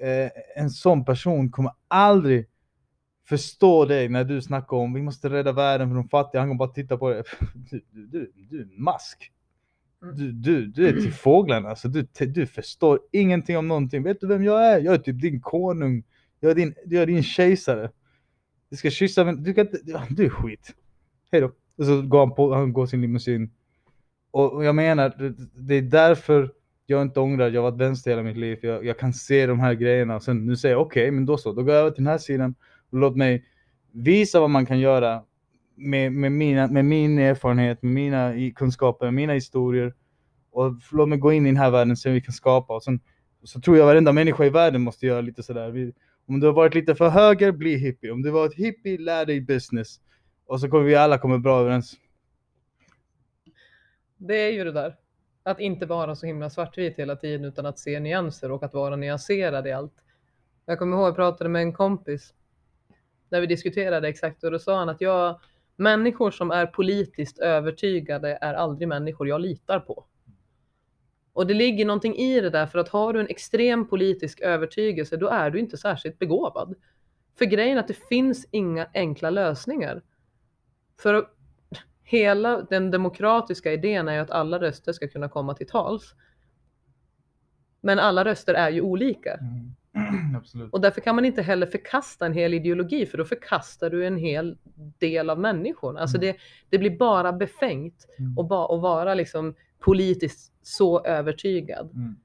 Eh, en sån person kommer aldrig förstå dig när du snackar om vi måste rädda världen för de fattiga. Han kommer bara titta på dig. Du, du, du, du är en mask. Du, du, du är till fåglarna. Alltså, du, du förstår ingenting om någonting. Vet du vem jag är? Jag är typ din konung. Jag är din, jag är din kejsare. Du ska kyssa men du kan inte, du är skit. Hej då. Och så går han på, han går sin limousin. Och, jag menar, det, är därför jag inte ångrar jag har varit vänster hela mitt liv. Jag, jag kan se de här grejerna och sen nu säger jag okej, okay, men då så, då går jag över till den här sidan och låt mig visa vad man kan göra med, med, mina, med min erfarenhet, med mina kunskaper, med mina historier. Och låt mig gå in i den här världen och se vad vi kan skapa. Och sen, så tror jag varenda människa i världen måste göra lite sådär. Vi, om du har varit lite för höger, bli hippie. Om du var ett hippie, lär dig business. Och så kommer vi alla komma bra överens. Det är ju det där. Att inte vara så himla svartvit hela tiden utan att se nyanser och att vara nyanserad i allt. Jag kommer ihåg jag pratade med en kompis där vi diskuterade exakt och då sa han att jag, människor som är politiskt övertygade är aldrig människor jag litar på. Och det ligger någonting i det där för att har du en extrem politisk övertygelse då är du inte särskilt begåvad. För grejen är att det finns inga enkla lösningar. För hela den demokratiska idén är ju att alla röster ska kunna komma till tals. Men alla röster är ju olika. Mm. Och därför kan man inte heller förkasta en hel ideologi för då förkastar du en hel del av människorna. Alltså Mm. det, det blir bara befängt Mm. och ba, att vara liksom politiskt så övertygad. Mm.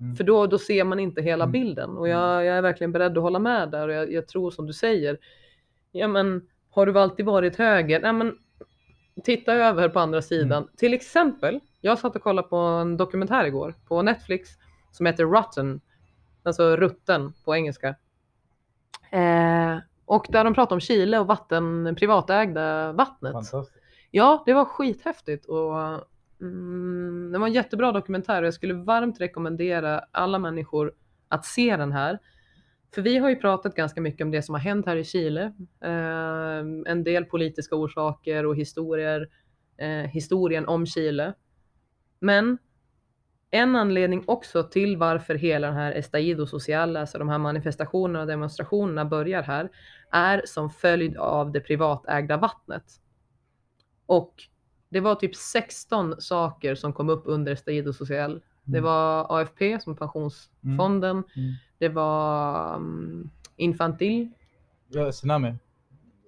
Mm. För då, då ser man inte hela Mm. bilden och jag, jag är verkligen beredd att hålla med där och jag, jag tror som du säger. Ja men har du alltid varit höger? Nej men titta över på andra sidan. Till exempel, jag satt och kollade på en dokumentär igår på Netflix som heter Rotten, alltså rutten på engelska. Eh, och där de pratar om Chile och vatten, privatägda vattnet. Ja, det var skithäftigt och mm, det var en jättebra dokumentär och jag skulle varmt rekommendera alla människor att se den här. För vi har ju pratat ganska mycket om det som har hänt här i Chile. Eh, en del politiska orsaker och historier, eh, historien om Chile. Men en anledning också till varför hela den här Estallido Social, alltså de här manifestationerna och demonstrationerna börjar här, är som följd av det privatägda vattnet. Och det var typ 16 saker som kom upp under Estallido Social. Det Mm. var AFP som pensionsfonden. Mm. Det var um, Infantil. Ja, Tsunami.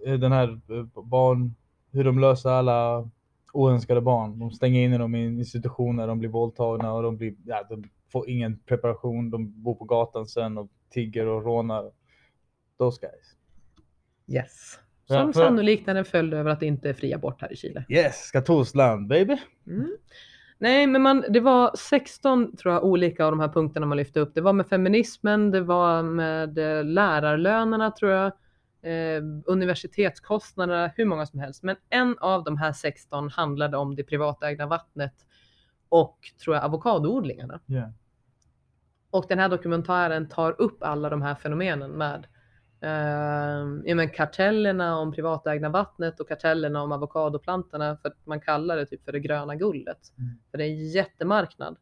Eh, Den här eh, barn, hur de löser alla oönskade barn. De stänger in dem i institutioner, de blir våldtagna och de, blir, ja, de får ingen preparation. De bor på gatan sen och tigger och rånar. Those guys. Yes. Ja, Som för- sannolikt är en följd över att det inte är fri abort här i Chile. Yes, katolskt land baby. Mm. Nej, men man, det var 16 tror jag olika av de här punkterna man lyfte upp. Det var med feminismen, det var med eh, lärarlönerna tror jag, eh, universitetskostnaderna, hur många som helst. Men en av de här 16 handlade om det privatägda vattnet och tror jag avokadoodlingarna. Yeah. Och den här dokumentären tar upp alla de här fenomenen med eh, ja, men kartellerna om privatägda vattnet och kartellerna om avokadoplantorna för att man kallar det typ för det gröna guldet. Mm. För det är en jättemarknad.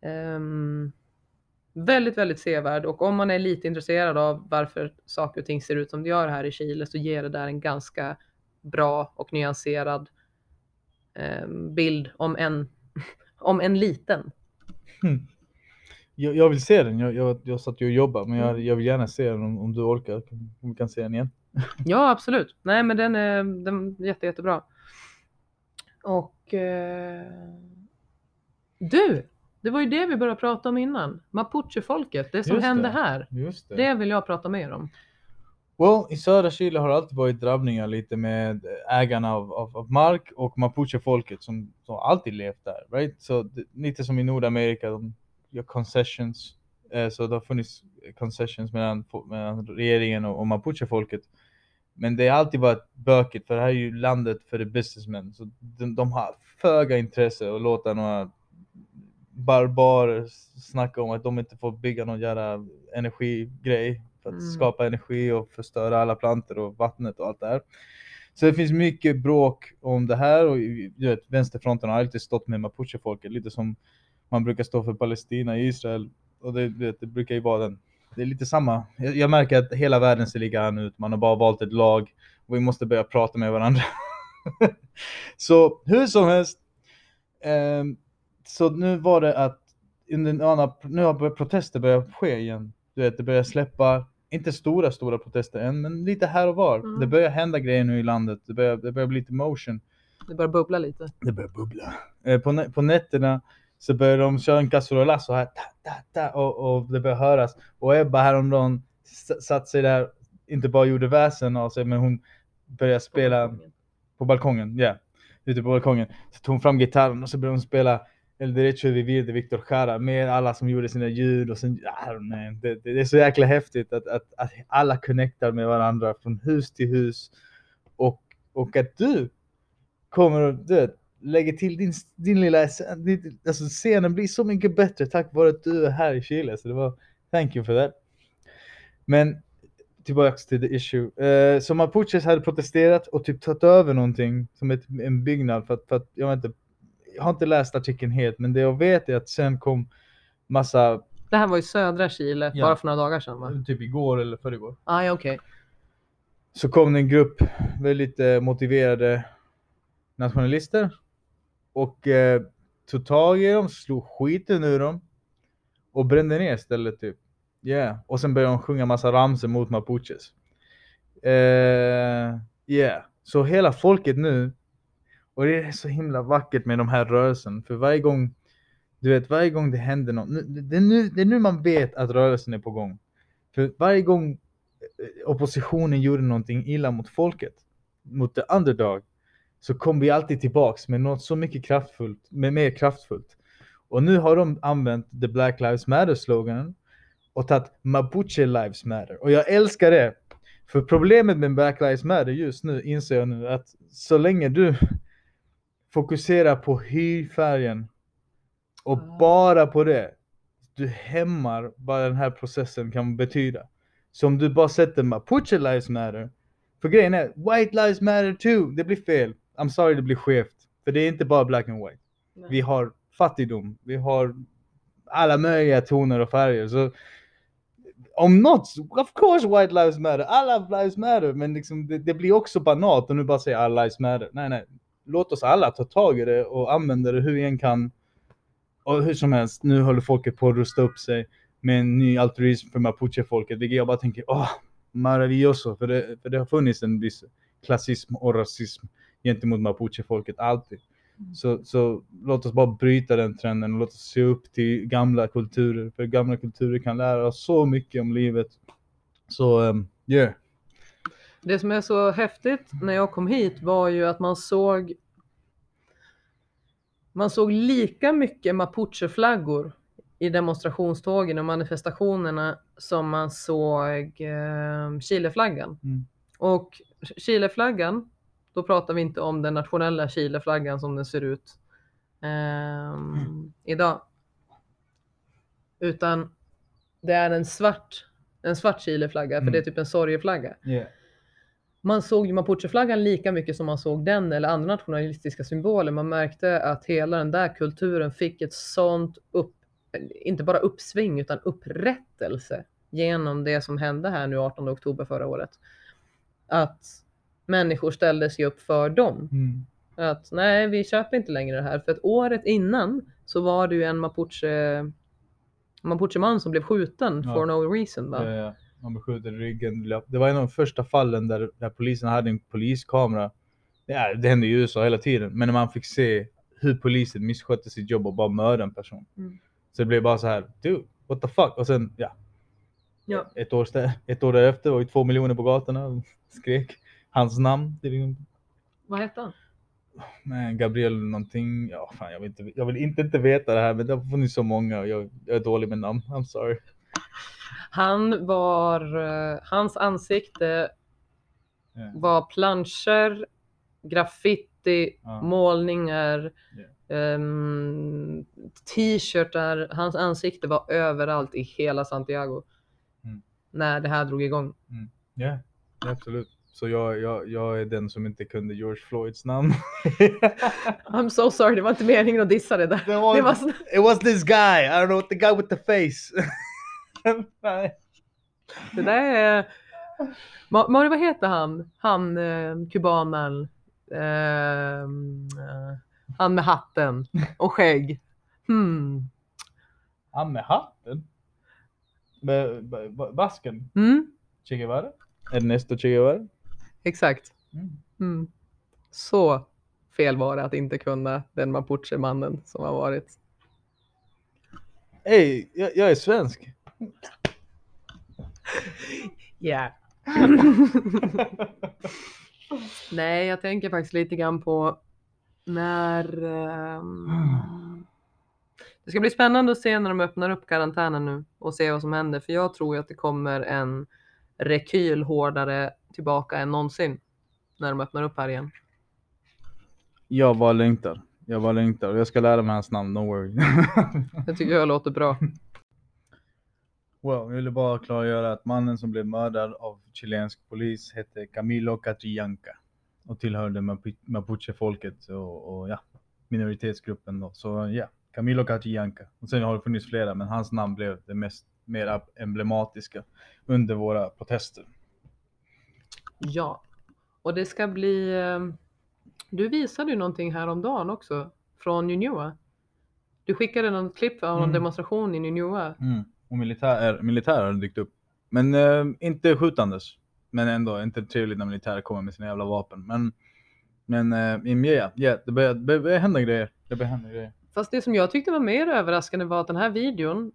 Ehm, väldigt, väldigt sevärd och om man är lite intresserad av varför saker och ting ser ut som det gör här i Chile så ger det där en ganska bra och nyanserad ehm, bild om en, om en liten. Jag, jag vill se den. Jag, jag, jag satt ju och jobbade, men jag, Mm. jag vill gärna se den om, om du orkar. Om vi kan se den igen. Ja, absolut. Nej, men den är, den är jätte, jättebra. Och eh, du, det var ju det vi började prata om innan. Mapuche-folket, det som Just hände det. här. Just det. Det vill jag prata mer om. Well, i södra Chile har det alltid varit drabbningar lite med ägarna av, av, av mark och mapuche-folket som, som alltid levt där. Right? Så det, lite som i Nordamerika, de gör concessions. Eh, så det har funnits concessions mellan, mellan regeringen och, och mapuche-folket. Men det har alltid varit bökigt för det här är ju landet för the businessmen. Så de, de har föga intresse att låta några barbarer snacka om att de inte får bygga någon jävla energigrej för att Mm. skapa energi och förstöra alla plantor och vattnet och allt det här. Så det finns mycket bråk om det här och du vet, vänsterfronten har alltid stått med mapuche-folket, lite som man brukar stå för Palestina Israel. Och det, du vet, det brukar ju vara den. Det är lite samma. Jag, jag märker att hela världen ser likadan ut. Man har bara valt ett lag och vi måste börja prata med varandra. så hur som helst. ehm, så nu var det att nu har protester börjat ske igen. Du vet, det börjar släppa, inte stora, stora protester än, men lite här och var. Mm. Det börjar hända grejer nu i landet. Det börjar, det börjar bli lite motion. Det börjar bubbla lite. Det börjar bubbla. Eh, på, på nätterna så börjar de köra en cacerolazo här, ta, ta, ta, och, och det börjar höras. Och Ebba häromdagen satt sig där, inte bara gjorde väsen av sig, men hon började spela på balkongen, ja. Ute på balkongen. Så tog hon fram gitarren och så började hon spela El Derecho de Vivir de Victor Jara med alla som gjorde sina ljud och sen, det, det, det är så jäkla häftigt att, att, att alla connectar med varandra från hus till hus. Och, och att du kommer och du vet, lägger till din, din lilla, din, alltså scenen blir så mycket bättre tack vare att du är här i Chile. Så det var, thank you for that. Men tillbaks till the issue. Eh, så Mapuches hade protesterat och typ tagit över någonting som ett, en byggnad för att, för att jag vet inte, jag har inte läst artikeln helt, men det jag vet är att sen kom massa, Det här var i södra Chile, Ja. bara för några dagar sedan va? typ igår eller förrgår, Ah, ja, okej. så kom det en grupp väldigt eh, motiverade nationalister och eh, tog tag i dem, slog skiten ur dem och brände ner stället typ. Yeah. Och sen började de sjunga massa ramsor mot mapuches. Eh, yeah. Så hela folket nu, och det är så himla vackert med de här rörelsen, för varje gång, du vet varje gång det händer något, nu- det är nu, det är nu man vet att rörelsen är på gång. För varje gång eh, oppositionen gjorde någonting illa mot folket, mot the underdog, så kom vi alltid tillbaks med något så mycket kraftfullt, med mer kraftfullt. Och nu har de använt the Black Lives Matter-sloganen och tagit Mapuche Lives Matter. Och jag älskar det. För problemet med Black Lives Matter just nu inser jag nu att så länge du fokuserar på hudfärgen och Ah. bara på det, du hämmar vad den här processen kan betyda. Så om du bara sätter Mapuche Lives Matter, för grejen är White Lives Matter too, det blir fel. I'm sorry det blir skevt. För det är inte bara black and white. Vi har fattigdom, vi har alla möjliga toner och färger. Så om något, of course white lives matter, alla lives matter, men liksom det, det blir också banalt om du bara säger alla lives matter. Nej, nej. Låt oss alla ta tag i det och använda det hur vi än kan. Och hur som helst, nu håller folket på att rusta upp sig med en ny altruism för mapuche-folket, vilket jag bara tänker, åh, maravilloso, för det, för det har funnits en viss klassism och rasism gentemot mapuche-folket, alltid. Så, så låt oss bara bryta den trenden och låt oss se upp till gamla kulturer. För gamla kulturer kan lära oss så mycket om livet. Så, um, yeah. Det som är så häftigt när jag kom hit var ju att man såg man såg lika mycket mapucheflaggor i demonstrationstågen och manifestationerna som man såg eh, Chileflaggan. Mm. Och Chileflaggan, då pratar vi inte om den nationella Chileflaggan som den ser ut ehm, idag. Utan det är en svart, en svart Chileflagga, för Mm. det är typ en sorgeflagga. Yeah. Man såg ju mapucheflaggan lika mycket som man såg den eller andra nationalistiska symboler. Man märkte att hela den där kulturen fick ett sånt upp, inte bara uppsving utan upprättelse genom det som hände här nu 18 oktober förra året. Att människor ställde sig upp för dem. Mm. Att nej, vi köper inte längre det här. För att året innan så var det ju en mapuche, mapucheman som blev skjuten Ja. for no reason. Va? Ja, ja. Man blev skjuten i ryggen. Det var en av de första fallen där, där polisen hade en poliskamera. Ja, det hände i USA hela tiden. Men när man fick se hur polisen misskötte sitt jobb och bara mördade en person. Mm. Så det blev bara så här, dude, what the fuck? Och sen, ja. Ja. Ett, år, ett år därefter var ju två miljoner på gatorna och skrek hans namn. Vad hette han? Nej, Gabriel någonting. Ja, fan, jag, vill inte, jag vill inte, inte veta det här, men det har funnits så många och jag, jag är dålig med namn. I'm sorry. Han var, eh, hans ansikte Ja. var planscher, graffiti, Ja. målningar, ehm, t-shirtar. Hans ansikte var överallt i hela Santiago. Mm. När det här drog igång. Ja, ja, absolut. Så jag, jag, jag är den som inte kunde George Floyds namn. I'm so sorry, det var inte meningen att dissa det där. Det var- Det var så... It was this guy, I don't know, the guy with the face. Det där är... Ma- Mario, vad heter han? Han, eh, kubanen. ehm, eh, han med hatten och skägg. Hmm. Han med hatten? Med basken? Mm, Che Guevara? Ernesto Che Guevara? Exakt. Mm. Mm. Så fel var det att inte kunna den mapuche-mannen som har varit. Hej, jag, jag är svensk. Ja. Nej, jag tänker faktiskt lite grann på när... ehm, Det ska bli spännande att se när de öppnar upp karantänen nu och se vad som händer. För jag tror ju att det kommer en rekyl hårdare tillbaka än någonsin när de öppnar upp här igen. Jag bara längtar. Jag bara längtar och jag ska lära mig hans namn, don't worry. Det tycker jag låter bra. well, jag ville bara klargöra att mannen som blev mördad av chilensk polis hette Camilo Catrillanca och tillhörde Mapu- mapuche-folket och, och ja, minoritetsgruppen då. Så ja, Camilo Catrillanca. Och sen har det funnits flera, men hans namn blev det mest mer emblematiska under våra protester. Ja, och det ska bli... eh, Du visade ju någonting häromdagen också från Junioa. Du skickade något klipp av någon Mm. demonstration i Nynjua. Mm. Och militär, militär har dykt upp. Men eh, inte skjutandes. Men ändå inte trevligt när militär kommer med sina jävla vapen. Men, men uh, yeah, yeah, det börjar, det börjar hända grejer. Det börjar hända grejer. Fast det som jag tyckte var mer överraskande var att den här videon,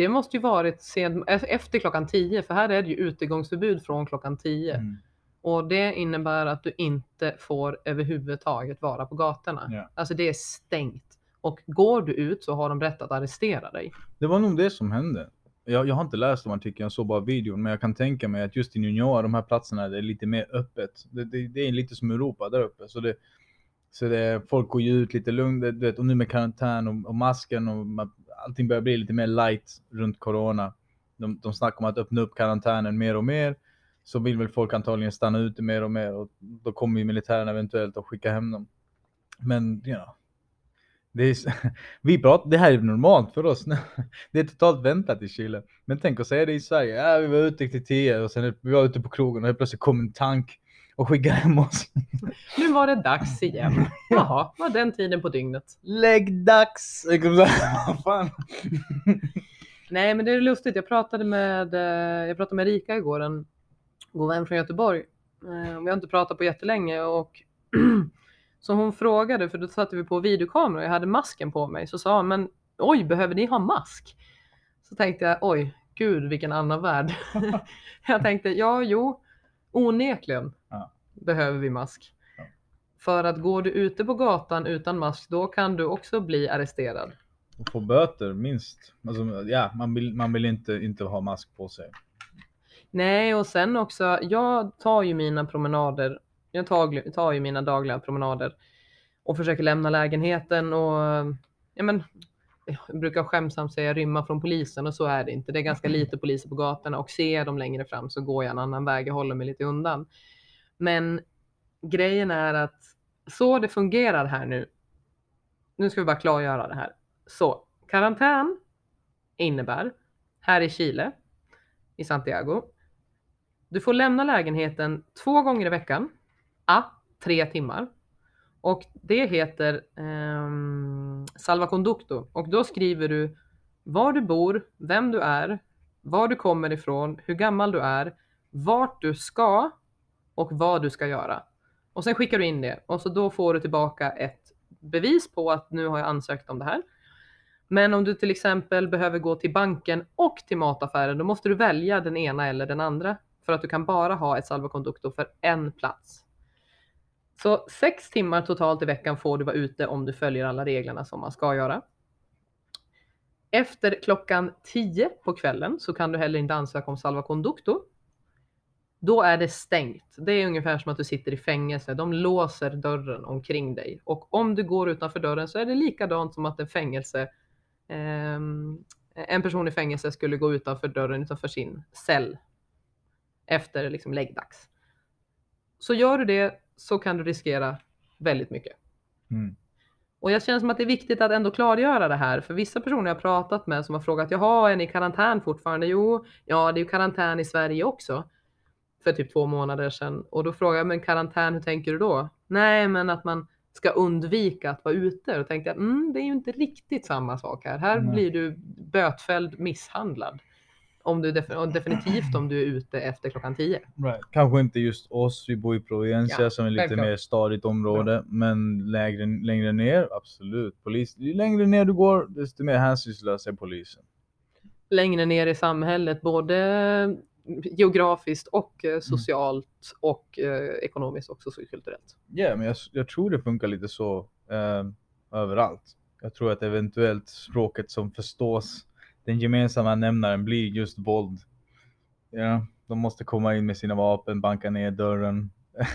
det måste ju varit sen, efter klockan 10, för här är det ju utegångsförbud från klockan 10. Mm. Och det innebär att du inte får överhuvudtaget vara på gatorna. Ja. Alltså det är stängt. Och går du ut så har de rätt att arrestera dig. Det var nog det som hände. Jag, jag har inte läst om artikeln, jag såg bara videon. Men jag kan tänka mig att just i New York, de här platserna, det är lite mer öppet. Det, det, det är lite som Europa där uppe. Så det, så det, folk går ju ut lite lugnt, du vet, och nu med karantän och, och masken och man, allting börjar bli lite mer light runt corona. De, de snackar om att öppna upp karantänen mer och mer. Så vill väl folk antagligen stanna ute mer och mer och då kommer ju militären eventuellt att skicka hem dem. Men, you know, det, är, vi pratar, det här är normalt för oss. Det är totalt väntat i Chile. Men tänk att säga det i Sverige. Ja, vi var ute till tio och sen vi var ute på krogen och helt plötsligt kom en tank och skickade hem oss. Nu var det dags igen. Jaha, var den tiden på dygnet. Här, vad fan? Nej, men det är lustigt. Jag pratade med, eh, jag pratade med Rika igår, en god vän från Göteborg. Eh, Vi har inte pratat på jättelänge och så hon frågade, för då satte vi på videokamera och jag hade masken på mig, så sa hon, men oj, behöver ni ha mask? Så tänkte jag, oj, gud vilken annan värld. jag tänkte, ja, jo, onekligen. Behöver vi mask. Ja. För att går du ute på gatan utan mask, då kan du också bli arresterad. Och få böter minst. Alltså, ja, man vill, man vill inte, inte ha mask på sig. Nej, och sen också, jag tar ju mina promenader, jag tar, tar ju mina dagliga promenader och försöker lämna lägenheten och ja, men, jag brukar skämsamt säga rymma från polisen och så är det inte. Det är ganska lite poliser på gatorna och ser jag dem längre fram så går jag en annan väg, jag håller mig lite undan. Men grejen är att så det fungerar här nu, nu ska vi bara klargöra det här. Så karantän innebär här i Chile, i Santiago, du får lämna lägenheten två gånger i veckan, a, tre timmar. Och det heter ehm, Salva Conducto Och då skriver du var du bor, vem du är, var du kommer ifrån, hur gammal du är, vart du ska och vad du ska göra. Och sen skickar du in det och så då får du tillbaka ett bevis på att nu har jag ansökt om det här. Men om du till exempel behöver gå till banken och till mataffären, då måste du välja den ena eller den andra för att du kan bara ha ett salvoconducto för en plats. Så sex timmar totalt i veckan får du vara ute om du följer alla reglerna som man ska göra. Efter klockan 10 på kvällen så kan du heller inte ansöka om salvoconducto. Då är det stängt. Det är ungefär som att du sitter i fängelse. De låser dörren omkring dig och om du går utanför dörren så är det likadant som att en fängelse ehm, en person i fängelse skulle gå utanför dörren utanför sin cell efter liksom läggdags. Så gör du det så kan du riskera väldigt mycket. Mm. Och jag känner som att det är viktigt att ändå klargöra det här, för vissa personer jag pratat med som har frågat, jaha, är ni i karantän fortfarande? Jo, ja, det är ju karantän i Sverige också. För typ två månader sedan. Och då frågar jag, men karantän, hur tänker du då? Nej, men att man ska undvika att vara ute. Och tänkte jag, mm, det är ju inte riktigt samma sak här. Här Nej. blir du bötfälld, misshandlad. Om du def- definitivt om du är ute efter klockan 10. Right. Kanske inte just oss, vi bor i Provincia Ja, som är lite självklart. mer stadigt område. Men lägre, längre ner, absolut. Polis, ju längre ner du går, desto mer hänsynslös är polisen. längre ner i samhället, både geografiskt och eh, socialt och eh, ekonomiskt och sociokulturellt. Ja, men jag, jag tror det funkar lite så eh, överallt. Jag tror att eventuellt språket som förstås, den gemensamma nämnaren blir just våld. Ja, de måste komma in med sina vapen, banka ner dörren.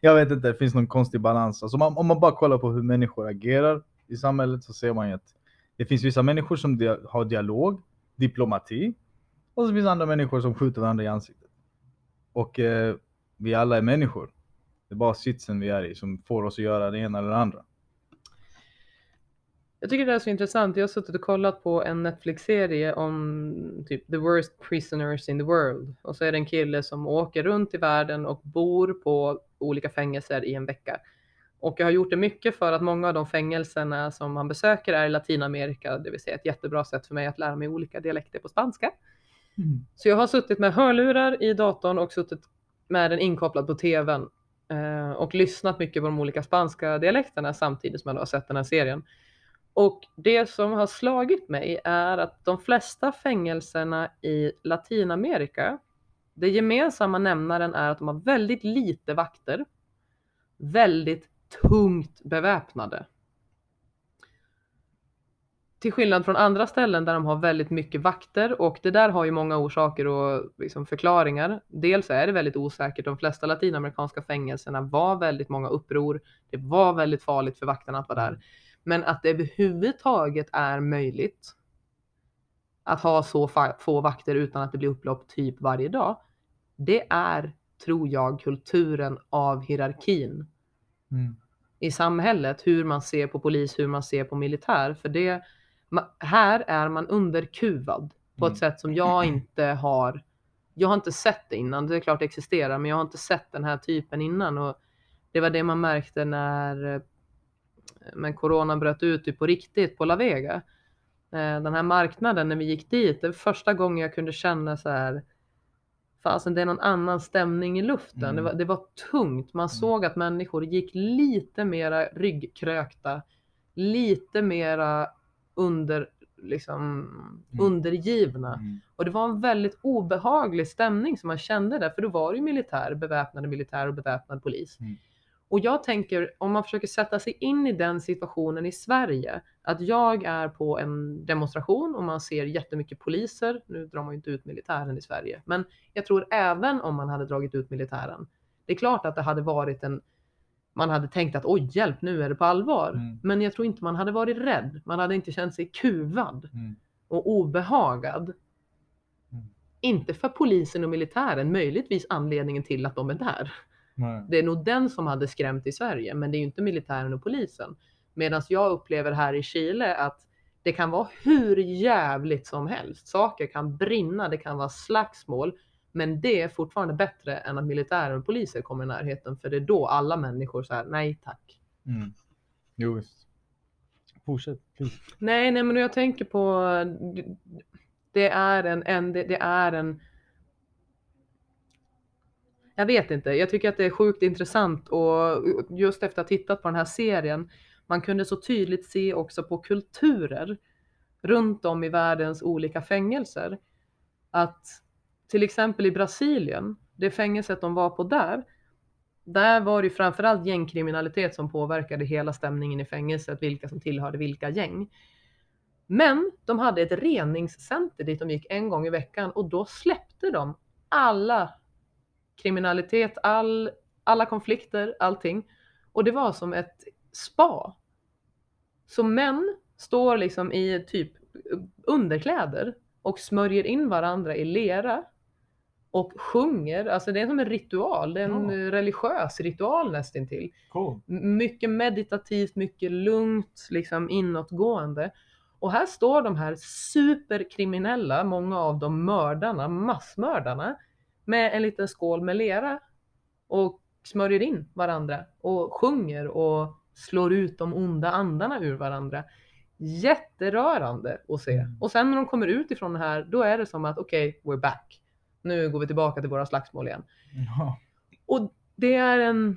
jag vet inte, det finns någon konstig balans. Alltså man, om man bara kollar på hur människor agerar i samhället så ser man ju att det finns vissa människor som dia- har dialog, diplomati och så finns andra människor som skjuter varandra i ansiktet. Och eh, vi alla är människor. Det är bara sitsen vi är i som får oss att göra det ena eller det andra. Jag tycker det är så intressant. Jag har suttit och kollat på en Netflix-serie om typ the worst prisoners in the world. Och så är det en kille som åker runt i världen och bor på olika fängelser i en vecka. Och jag har gjort det mycket för att många av de fängelserna som man besöker är i Latinamerika, det vill säga ett jättebra sätt för mig att lära mig olika dialekter på spanska. Mm. Så jag har suttit med hörlurar i datorn och suttit med den inkopplad på tvn eh, och lyssnat mycket på de olika spanska dialekterna samtidigt som jag har sett den här serien. Och det som har slagit mig är att de flesta fängelserna i Latinamerika, det gemensamma nämnaren är att de har väldigt lite vakter, väldigt tungt beväpnade. Till skillnad från andra ställen där de har väldigt mycket vakter och det där har ju många orsaker och liksom förklaringar. Dels är det väldigt osäkert. De flesta latinamerikanska fängelserna var väldigt många uppror. Det var väldigt farligt för vakterna att vara där. Men att det överhuvudtaget är möjligt att ha så få vakter utan att det blir upplopp typ varje dag. Det är, tror jag, kulturen av hierarkin Mm. i samhället, hur man ser på polis, hur man ser på militär. För det, här är man underkuvad på ett Mm. sätt som jag inte har. Jag har inte sett det innan. Det är klart det existerar, men jag har inte sett den här typen innan. Och det var det man märkte när eh, men corona bröt ut på riktigt på La Vega. Eh, Den här marknaden när vi gick dit, det var första gången jag kunde känna så här. Fasen, det är någon annan stämning i luften. Mm. Det, var, det var tungt. Man såg att människor gick lite mera ryggkrökta, lite mera under, liksom, undergivna. Mm. Och det var en väldigt obehaglig stämning som man kände där, för då var det ju militär, beväpnade militär och beväpnad polis. Mm. Och jag tänker, om man försöker sätta sig in i den situationen i Sverige, att jag är på en demonstration och man ser jättemycket poliser, nu drar man ju inte ut militären i Sverige, men jag tror även om man hade dragit ut militären, det är klart att det hade varit en man hade tänkt att oj hjälp nu är det på allvar. Mm. Men jag tror inte man hade varit rädd. Man hade inte känt sig kuvad Mm. och obehagad. Mm. Inte för polisen och militären, möjligtvis anledningen till att de är där. Nej. Det är nog den som hade skrämt i Sverige, men det är ju inte militären och polisen. Medan jag upplever här i Chile att det kan vara hur jävligt som helst. Saker kan brinna, det kan vara slagsmål, men det är fortfarande bättre än att militären och poliser kommer i närheten, för det är då alla människor säger nej tack. Mm. Jo, visst. Fortsätt, please. Nej, nej, men jag tänker på det är en, en det, det är en jag vet inte, jag tycker att det är sjukt intressant och just efter att ha tittat på den här serien, man kunde så tydligt se också på kulturer runt om i världens olika fängelser. Att till exempel i Brasilien, det fängelset de var på där, där var det framförallt gängkriminalitet som påverkade hela stämningen i fängelset, vilka som tillhörde vilka gäng. Men de hade ett reningscenter dit de gick en gång i veckan och då släppte de alla kriminalitet, all, alla konflikter, allting. Och det var som ett spa. Så män står liksom i typ underkläder och smörjer in varandra i lera och sjunger. Alltså det är som en ritual, det är en Ja. religiös ritual nästintill. Cool. Mycket meditativt, mycket lugnt, liksom inåtgående. Och här står de här superkriminella, många av dem mördarna, massmördarna, med en liten skål med lera och smörjer in varandra och sjunger och slår ut de onda andarna ur varandra. Jätterörande att se. Mm. Och sen när de kommer ut ifrån det här, då är det som att okej, we're back. Nu går vi tillbaka till våra slagsmål igen. Ja. Och det är en...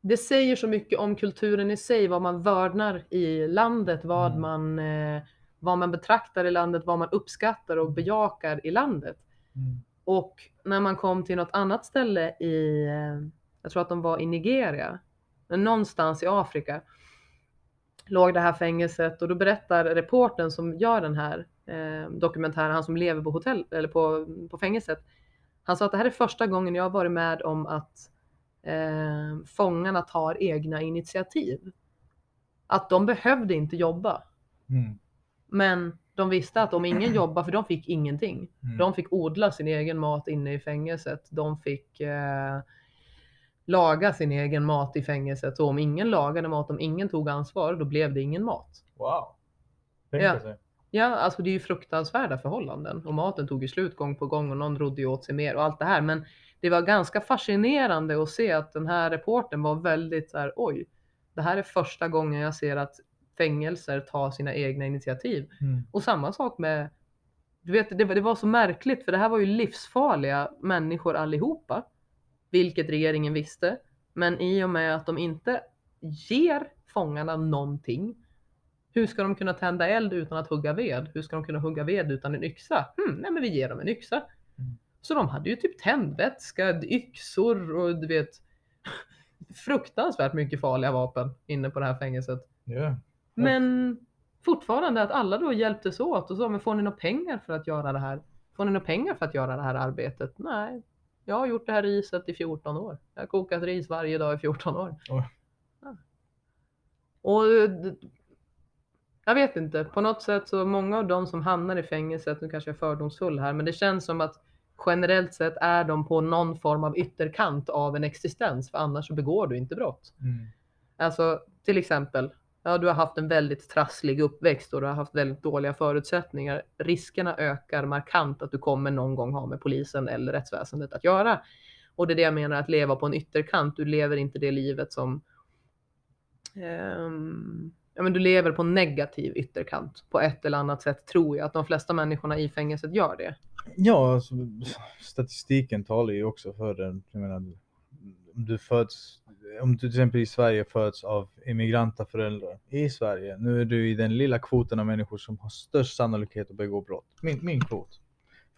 Det säger så mycket om kulturen i sig, vad man vördnar i landet, vad, Mm. man, eh, vad man betraktar i landet, vad man uppskattar och bejakar i landet. Mm. Och när man kom till något annat ställe i, eh, jag tror att de var i Nigeria, men någonstans i Afrika, låg det här fängelset och då berättar reporten som gör den här eh, dokumentären, han som lever på hotell eller på, på fängelset. Han sa att det här är första gången jag har varit med om att eh, fångarna tar egna initiativ. Att de behövde inte jobba, Mm. men de visste att om ingen jobbar, för de fick ingenting. Mm. De fick odla sin egen mat inne i fängelset. De fick eh, laga sin egen mat i fängelset. Och om ingen lagade mat, om ingen tog ansvar, då blev det ingen mat. Wow. Tänk Ja. sig. Ja, alltså det är ju fruktansvärda förhållanden och maten tog ju slut gång på gång och någon rodde ju åt sig mer och allt det här. Men det var ganska fascinerande att se att den här reporten var väldigt så här, oj, det här är första gången jag ser att fängelser tar sina egna initiativ. Mm. Och samma sak med, du vet, det, var- det var så märkligt för det här var ju livsfarliga människor allihopa, vilket regeringen visste. Men i och med att de inte ger fångarna någonting, hur ska de kunna tända eld utan att hugga ved? Hur ska de kunna hugga ved utan en yxa? Hmm, nej, men vi ger dem en yxa. Mm. Så de hade ju typ tändvätska, yxor och du vet fruktansvärt mycket farliga vapen inne på det här fängelset. Ja. Men fortfarande att alla då hjälptes åt och så, men får ni några pengar för att göra det här? Får ni några pengar för att göra det här arbetet? Nej, jag har gjort det här riset i 14 år. Jag har kokat ris varje dag i 14 år. Ja. Och eh, jag vet inte, på något sätt så många av de som hamnar i fängelset, nu kanske jag är fördomsfull här, men det känns som att generellt sett är de på någon form av ytterkant av en existens, för annars så begår du inte brott. Mm. Alltså till exempel, ja, du har haft en väldigt trasslig uppväxt och du har haft väldigt dåliga förutsättningar. Riskerna ökar markant att du kommer någon gång ha med polisen eller rättsväsendet att göra. Och det är det jag menar att leva på en ytterkant. Du lever inte det livet som um, Ja, men du lever på en negativ ytterkant på ett eller annat sätt tror jag att de flesta människorna i fängelset gör det. Ja, alltså, statistiken talar ju också för den. Jag menar, du föds, om du till exempel i Sverige föds av immigranta föräldrar i Sverige, nu är du i den lilla kvoten av människor som har störst sannolikhet att begå brott. Min, min kvot.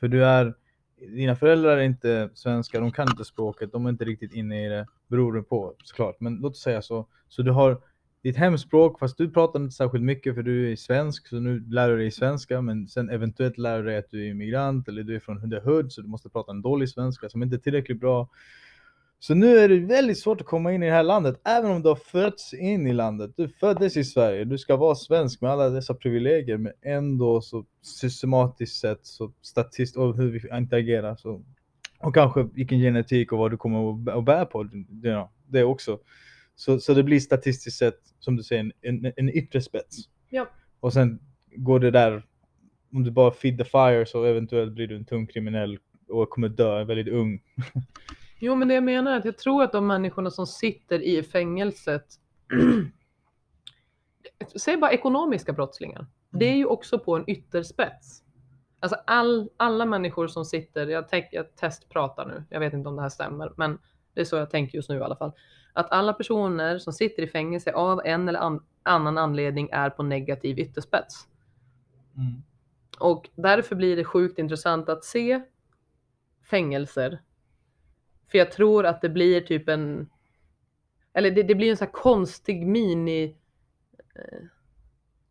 För du är, dina föräldrar är inte svenska, de kan inte språket, de är inte riktigt inne i det, beror det på såklart. Men låt oss säga så, så du har ditt hemspråk, fast du pratar inte särskilt mycket för du är svensk, så nu lär du dig svenska, men sen eventuellt lär du dig att du är immigrant eller du är från the hood, så du måste prata en dålig svenska som inte är tillräckligt bra. Så nu är det väldigt svårt att komma in i det här landet, även om du har fötts in i landet. Du föddes i Sverige, du ska vara svensk med alla dessa privilegier, men ändå så systematiskt sett, så statist och hur vi interagerar, så och kanske vilken genetik och vad du kommer att bä- att bära på, det också. Så, så det blir statistiskt sett, som du säger, en, en, en yttre spets. Ja. Och sen går det där, om du bara feed the fire så eventuellt blir du en tung kriminell och kommer dö väldigt ung. Jo, men det jag menar är att jag tror att de människorna som sitter i fängelset, säg bara ekonomiska brottslingar, det är ju också på en ytterspets. Alltså all, alla människor som sitter, jag, tänk, jag testpratar nu, jag vet inte om det här stämmer, men det är så jag tänker just nu i alla fall. Att alla personer som sitter i fängelse av en eller an, annan anledning är på negativ ytterspets. Och därför blir det sjukt intressant att se fängelser. För jag tror att det blir typ en, eller det, det blir en så här konstig mini, eh,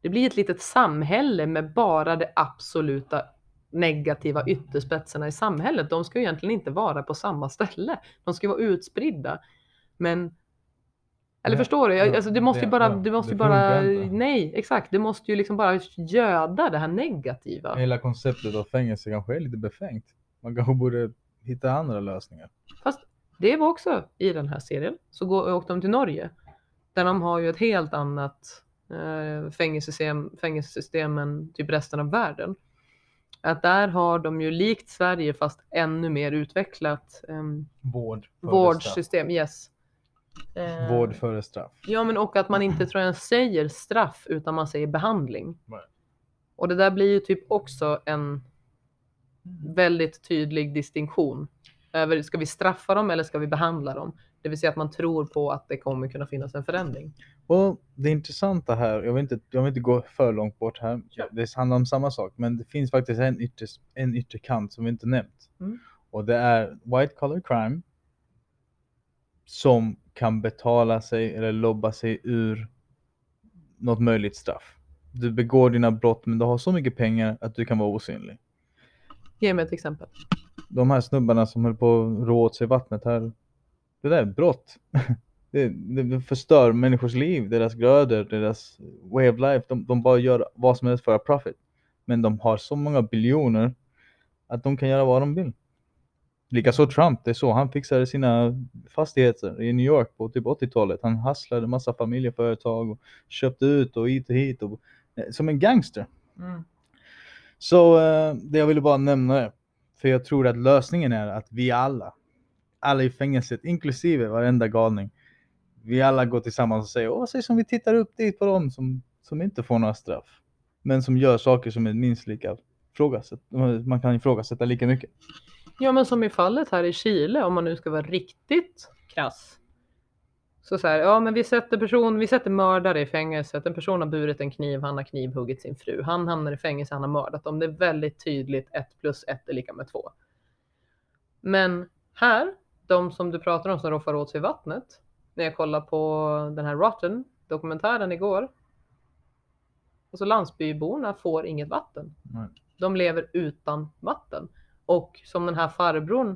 det blir ett litet samhälle med bara det absoluta negativa ytterspetsarna i samhället. De ska ju egentligen inte vara på samma ställe. De ska vara utspridda. Men eller Ja, förstår du? Jag- ja, Alltså det måste ju bara, det måste bara, nej exakt, det måste ju liksom bara göda det här negativa. Hela konceptet av fängelse kanske är lite befängt. Man kanske borde hitta andra lösningar. Fast det var också i den här serien. Så går, åkte de till Norge. Där de har ju ett helt annat eh, fängelsesystem, fängelsesystem än typ resten av världen. Att där har de ju likt Sverige fast ännu mer utvecklat ehm, Vård vårdsystem. Yes. Eh, Vård före straff. Ja, men och att man inte tror jag säger straff utan man säger behandling. Nej. Och det där blir ju typ också en väldigt tydlig distinktion. Över, ska vi straffa dem eller ska vi behandla dem? Det vill säga att man tror på att det kommer kunna finnas en förändring. Och det intressanta här, jag vill inte, jag vill inte gå för långt bort här. Det handlar om samma sak, men det finns faktiskt en, ytter, en ytterkant som vi inte nämnt. Mm. Och det är white collar crime som kan betala sig eller lobba sig ur något möjligt straff. Du begår dina brott men du har så mycket pengar att du kan vara osynlig. Ge mig ett exempel. De här snubbarna som höll på att rå åt sig vattnet här. Det där är brott. Det, det, förstör människors liv, deras grödor, deras way of life. De, de bara gör vad som helst för att profit. Men de har så många biljoner att de kan göra vad de vill. Likaså Trump, det är så han fixade sina fastigheter i New York på typ 80-talet. Han hasslade massa familjeföretag och köpte ut och hit och hit och, eh, som en gangster. Så eh, det jag ville bara nämna det. För jag tror att lösningen är att vi alla, alla i fängelset, inklusive varenda galning, vi alla går tillsammans och säger, åh, vad som vi tittar upp dit på dem som, som inte får några straff, men som gör saker som är minst lika man kan ifrågasätta lika mycket. Ja, men som i fallet här i Chile, om man nu ska vara riktigt krass. Så så här, ja men vi sätter person, vi sätter mördare i fängelset. En person har burit en kniv, han har knivhuggit sin fru. Han hamnar i fängelse, han har mördat dem. Det är väldigt tydligt, ett plus ett är lika med två. Men här, de som du pratar om som roffar åt sig vattnet. När jag kollar på den här Rotten dokumentären igår. Alltså landsbyborna får inget vatten. Nej. De lever utan vatten. Och som den här farbrorn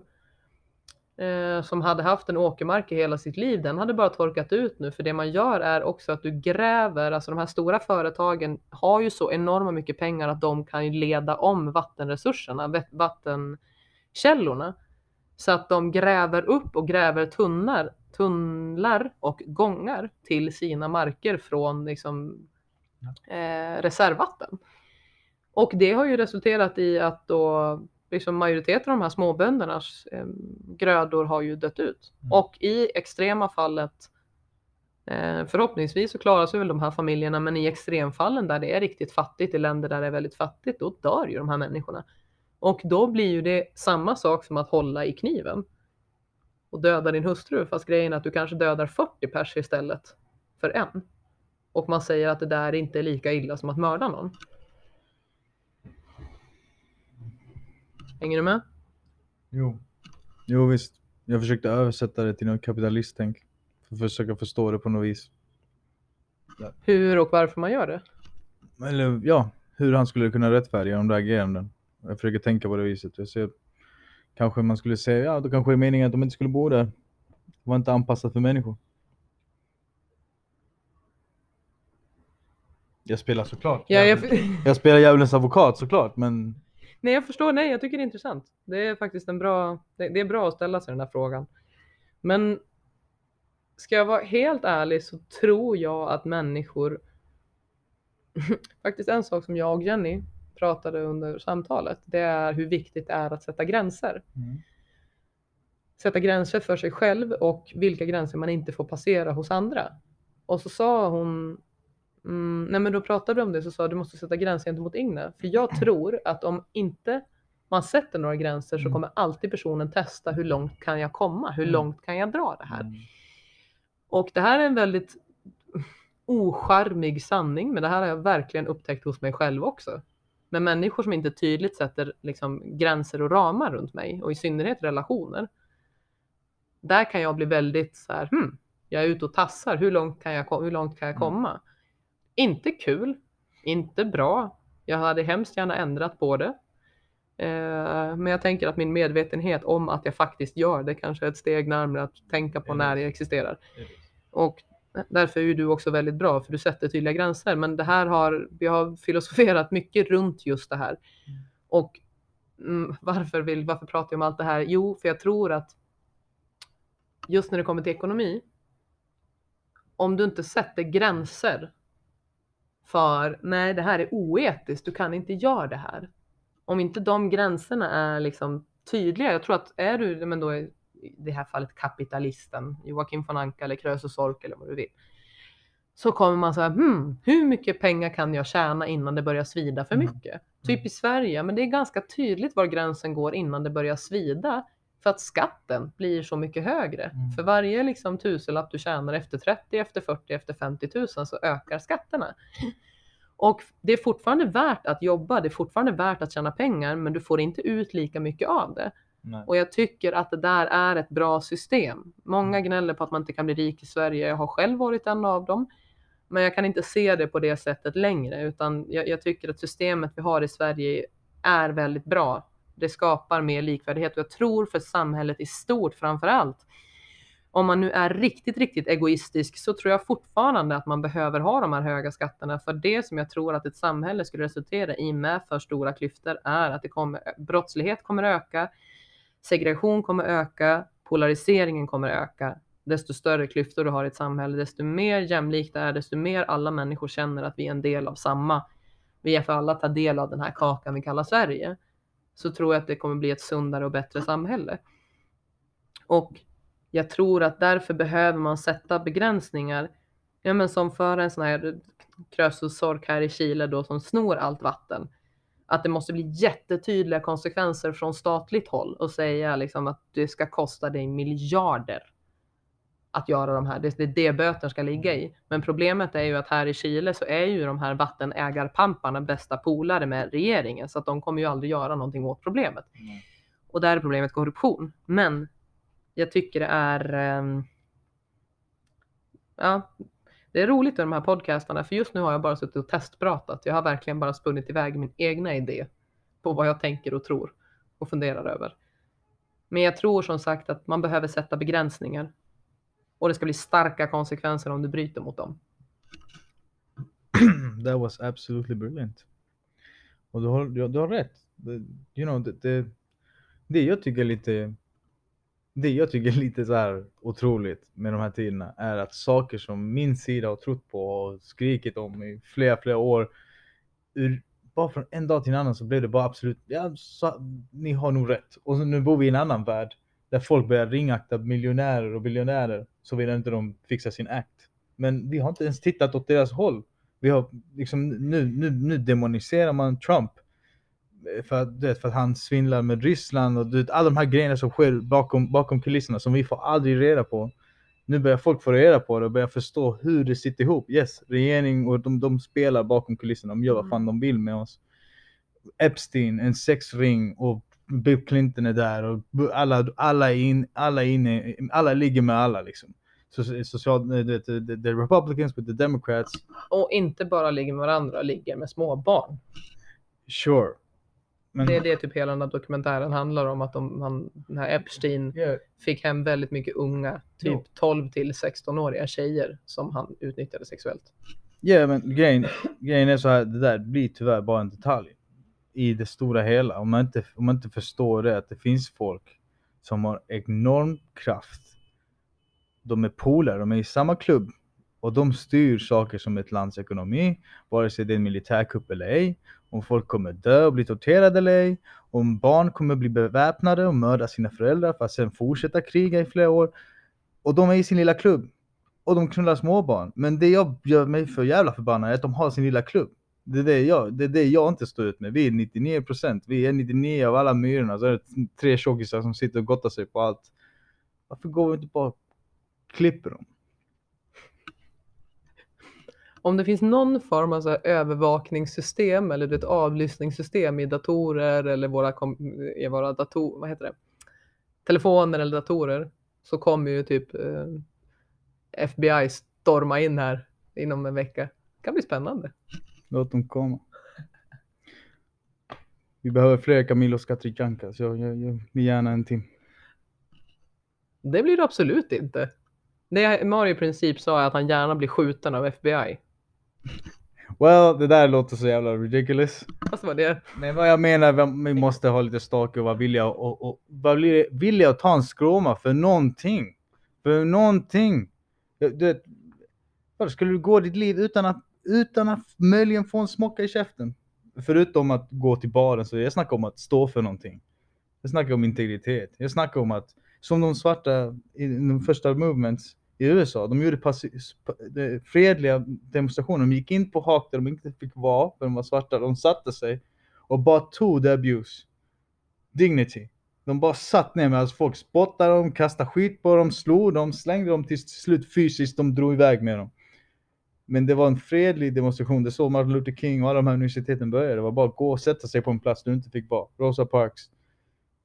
som hade haft en åkermark i hela sitt liv, den hade bara torkat ut nu. För det man gör är också att du gräver, alltså de här stora företagen har ju så enorma mycket pengar att de kan ju leda om vattenresurserna, vat- vattenkällorna. Så att de gräver upp och gräver tunnlar, tunnlar och gångar till sina marker från liksom, eh, reservvatten. Och det har ju resulterat i att då liksom majoriteten av de här småböndernas eh, grödor har ju dött ut. Mm. Och i extrema fallet, eh, förhoppningsvis så klarar sig väl de här familjerna, men i extremfallen där det är riktigt fattigt, i länder där det är väldigt fattigt, då dör ju de här människorna. Och då blir ju det samma sak som att hålla i kniven och döda din hustru, fast grejen är att du kanske dödar 40 pers istället för en. Och man säger att det där inte är lika illa som att mörda någon. Hänger du med? Jo. Jo visst. Jag försökte översätta det till något kapitalisttänk. För att försöka förstå det på något vis. Hur och varför man gör det? Eller ja, hur han skulle kunna rättfärdiga de där ageranden. Jag försöker tänka på det viset. Jag ser, kanske man skulle säga, ja då kanske det är meningen att de inte skulle bo där. Det var inte anpassat för människor. Jag spelar såklart. Ja, jag, jag spelar djävulens advokat såklart, men nej, jag förstår. Nej, jag tycker det är intressant. Det är faktiskt en bra, det, det är bra att ställa sig den där frågan. Men ska jag vara helt ärlig så tror jag att människor, faktiskt en sak som jag och Jenny pratade under samtalet, det är hur viktigt det är att sätta gränser. Mm. Sätta gränser för sig själv och vilka gränser man inte får passera hos andra. Och så sa hon, mm, nej men då pratade vi om det, så sa du måste sätta gränser gentemot Igne. För jag tror att om inte man sätter några gränser så Mm. kommer alltid personen testa hur långt kan jag komma? Hur Mm. långt kan jag dra det här? Mm. Och det här är en väldigt ocharmig sanning, men det här har jag verkligen upptäckt hos mig själv också. Men människor som inte tydligt sätter liksom, gränser och ramar runt mig och i synnerhet relationer. Där kan jag bli väldigt så här, hmm, jag är ute och tassar, hur långt kan jag, hur långt kan jag Mm. komma? Inte kul, inte bra. Jag hade hemskt gärna ändrat på det. Eh, men jag tänker att min medvetenhet om att jag faktiskt gör det kanske är ett steg närmare att tänka på när det existerar. Och därför är ju du också väldigt bra, för du sätter tydliga gränser. Men det här har, vi har filosoferat mycket runt just det här. Och mm, varför, vill, varför pratar jag om allt det här? Jo, för jag tror att just när det kommer till ekonomi, om du inte sätter gränser för nej, det här är oetiskt, du kan inte göra det här. Om inte de gränserna är liksom tydliga, jag tror att är du, men då är i det här fallet kapitalisten, Joakim von Anka eller Krösus Sork eller vad du vill, så kommer man säga, hmm, hur mycket pengar kan jag tjäna innan det börjar svida för Mm. mycket? Typ i Sverige, men det är ganska tydligt var gränsen går innan det börjar svida. För att skatten blir så mycket högre. Mm. För varje liksom, tusenlapp du tjänar efter 30, efter 40, efter 50 000 så ökar skatterna. Och det är fortfarande värt att jobba, det är fortfarande värt att tjäna pengar, men du får inte ut lika mycket av det. Nej. Och jag tycker att det där är ett bra system. Många gnäller på att man inte kan bli rik i Sverige. Jag har själv varit en av dem. Men jag kan inte se det på det sättet längre, utan jag, jag tycker att systemet vi har i Sverige är väldigt bra. Det skapar mer likvärdighet och jag tror för samhället i stort framför allt. Om man nu är riktigt, riktigt egoistisk så tror jag fortfarande att man behöver ha de här höga skatterna. För det som jag tror att ett samhälle skulle resultera i med för stora klyftor är att det kommer, brottslighet kommer öka, segregation kommer öka, polariseringen kommer öka. Desto större klyftor du har i ett samhälle, desto mer jämlikt det är, desto mer alla människor känner att vi är en del av samma. vi är för alla ta del av den här kakan vi kallar Sverige, så tror jag att det kommer bli ett sundare och bättre samhälle. Och jag tror att därför behöver man sätta begränsningar. Ja, men som för en sån här krösus här i Chile då som snor allt vatten. Att det måste bli jättetydliga konsekvenser från statligt håll och säga liksom att det ska kosta dig miljarder att göra de här. Det är det böter ska ligga i. Men problemet är ju att här i Chile så är ju de här vattenägarpamparna bästa polare med regeringen så att de kommer ju aldrig göra någonting åt problemet. Mm. Och där är problemet korruption. Men jag tycker det är um, ja, det är roligt med de här podcastarna för just nu har jag bara suttit och testpratat. Jag har verkligen bara spunnit iväg min egna idé på vad jag tänker och tror och funderar över. Men jag tror som sagt att man behöver sätta begränsningar och det ska bli starka konsekvenser om du bryter mot dem. That was absolutely brilliant. Och du har, du, du har rätt. You know, det, det, det jag tycker är lite det jag tycker är lite så här otroligt med de här tiderna är att saker som min sida har trott på och skrikit om i flera, flera år. Ur, bara från en dag till en annan så blev det bara absolut, ja, så, ni har nog rätt. Och så, nu bor vi i en annan värld där folk börjar ringakta miljonärer och biljonärer såvida inte de fixar sin akt. Men vi har inte ens tittat åt deras håll. Vi har liksom, nu, nu, nu demoniserar man Trump för att, vet, för att han svindlar med Ryssland och vet, alla de här grejerna som sker bakom, bakom kulisserna som vi får aldrig reda på. Nu börjar folk få reda på det och börja förstå hur det sitter ihop. Yes, regering och de, de spelar bakom kulisserna, de gör vad fan de vill med oss. Epstein, en sexring och Bill Clinton är där och alla, alla, är in, alla, är inne, alla ligger med alla liksom. Social, the, the, the, Republicans with the Democrats. Och inte bara ligger med varandra, ligger med små barn. Sure. Men... Det är det typ hela den här dokumentären handlar om, att de, han, den här Epstein yeah. fick hem väldigt mycket unga, typ no. 12 till 16-åriga tjejer som han utnyttjade sexuellt. Ja, yeah, men grejen, grejen är så här, det där blir tyvärr bara en detalj i det stora hela. Om man inte, om man inte förstår det, att det finns folk som har enorm kraft. De är polare, de är i samma klubb och de styr saker som ett lands ekonomi, vare sig det är en militärkupp eller ej om folk kommer dö och bli torterade eller ej, om barn kommer bli beväpnade och mörda sina föräldrar för att sedan fortsätta kriga i flera år. Och de är i sin lilla klubb. Och de knullar småbarn. Men det jag gör mig för jävla förbannad är att de har sin lilla klubb. Det är det jag, det är det jag inte står ut med. Vi är 99 procent. Vi är 99 av alla myrorna. Så är det tre tjockisar som sitter och gottar sig på allt. Varför går vi inte bara och klipper dem? om det finns någon form av så övervakningssystem eller ett avlyssningssystem i datorer eller våra, i våra dator, vad heter det? telefoner eller datorer så kommer ju typ eh, FBI storma in här inom en vecka. Det kan bli spännande. Låt dem komma. Vi behöver fler Camilo Catrichanca, så jag, jag, jag vill gärna en till. Det blir det absolut inte. Det Mario i princip sa är att han gärna blir skjuten av FBI. Well, det där låter så jävla ridiculous. Fast vad det Men vad jag menar, vi måste ha lite stake och vara villiga och, och, vara villiga att ta en skråma för någonting. För någonting. Du vet, skulle du gå ditt liv utan att, utan att möjligen få en smocka i käften? Förutom att gå till baren, så jag snackar om att stå för någonting. Jag snackar om integritet. Jag snackar om att, som de svarta i de första movements, i USA. De gjorde fredliga demonstrationer. De gick in på hak där de inte fick vara, för de var svarta. De satte sig och bara tog the abuse. Dignity. De bara satt ner medan alltså folk spottade dem, kastade skit på dem, slog dem, slängde dem till slut fysiskt. De drog iväg med dem. Men det var en fredlig demonstration. Det såg Martin Luther King och alla de här universiteten började. Det var bara att gå och sätta sig på en plats du inte fick vara. Rosa Parks.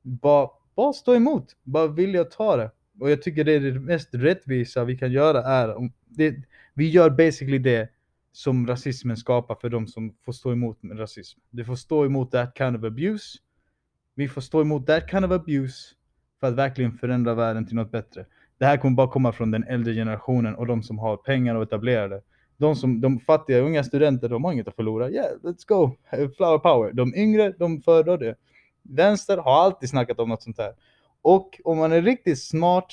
Bara, bara stå emot. Bara vilja ta det. Och jag tycker det är det mest rättvisa vi kan göra är om det, vi gör basically det som rasismen skapar för de som får stå emot med rasism. Du får stå emot that kind of abuse. Vi får stå emot that kind of abuse för att verkligen förändra världen till något bättre. Det här kommer bara komma från den äldre generationen och de som har pengar och etablerade. De, som, de fattiga unga studenter, de har inget att förlora. Yeah, let's go! Flower power. De yngre, de föredrar det. Vänster har alltid snackat om något sånt här. Och om man är riktigt smart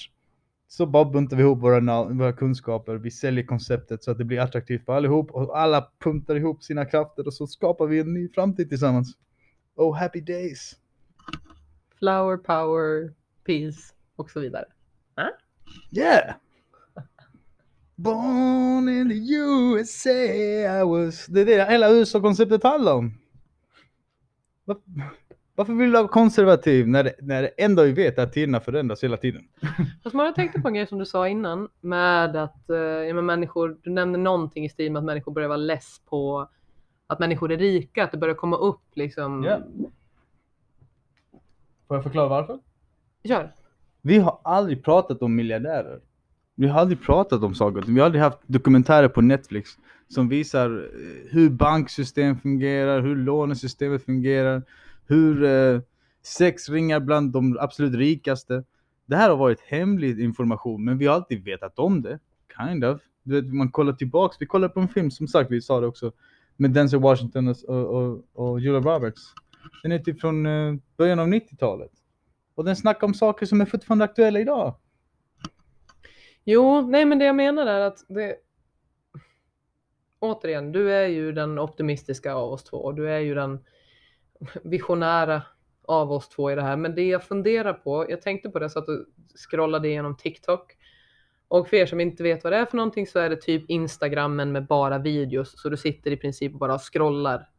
Så bara buntar vi ihop våra, våra kunskaper, vi säljer konceptet så att det blir attraktivt för allihop och alla puntar ihop sina krafter och så skapar vi en ny framtid tillsammans. Oh happy days! Flower, power, peace och så vidare. Yeah! Born in the USA I was... Det är det hela USA-konceptet handlar om. Var- Varför vill du vara konservativ när det, när det enda vi vet att tiderna förändras hela tiden? Fast man jag tänkte på en grej som du sa innan med att eh, men människor, du nämnde någonting i stil med att människor börjar vara less på att människor är rika, att det börjar komma upp liksom. Ja. Får jag förklara varför? Gör. Vi har aldrig pratat om miljardärer. Vi har aldrig pratat om saker. Vi har aldrig haft dokumentärer på Netflix som visar eh, hur banksystem fungerar, hur lånesystemet fungerar, hur eh, sex ringar bland de absolut rikaste. Det här har varit hemlig information, men vi har alltid vetat om det. Kind of. Du vet, man kollar tillbaks. Vi kollade på en film, som sagt, vi sa det också, med Denzel Washington och, och, och, Julia Roberts. Den är typ från eh, början av 90-talet. Och den snackar om saker som är fortfarande aktuella idag. Jo, nej men det jag menar är att det... Återigen, du är ju den optimistiska av oss två och du är ju den visionära av oss två i det här. Men det jag funderar på, jag tänkte på det så att du scrollade igenom TikTok. Och för er som inte vet vad det är för någonting så är det typ Instagram men med bara videos. Så du sitter i princip bara och scrollar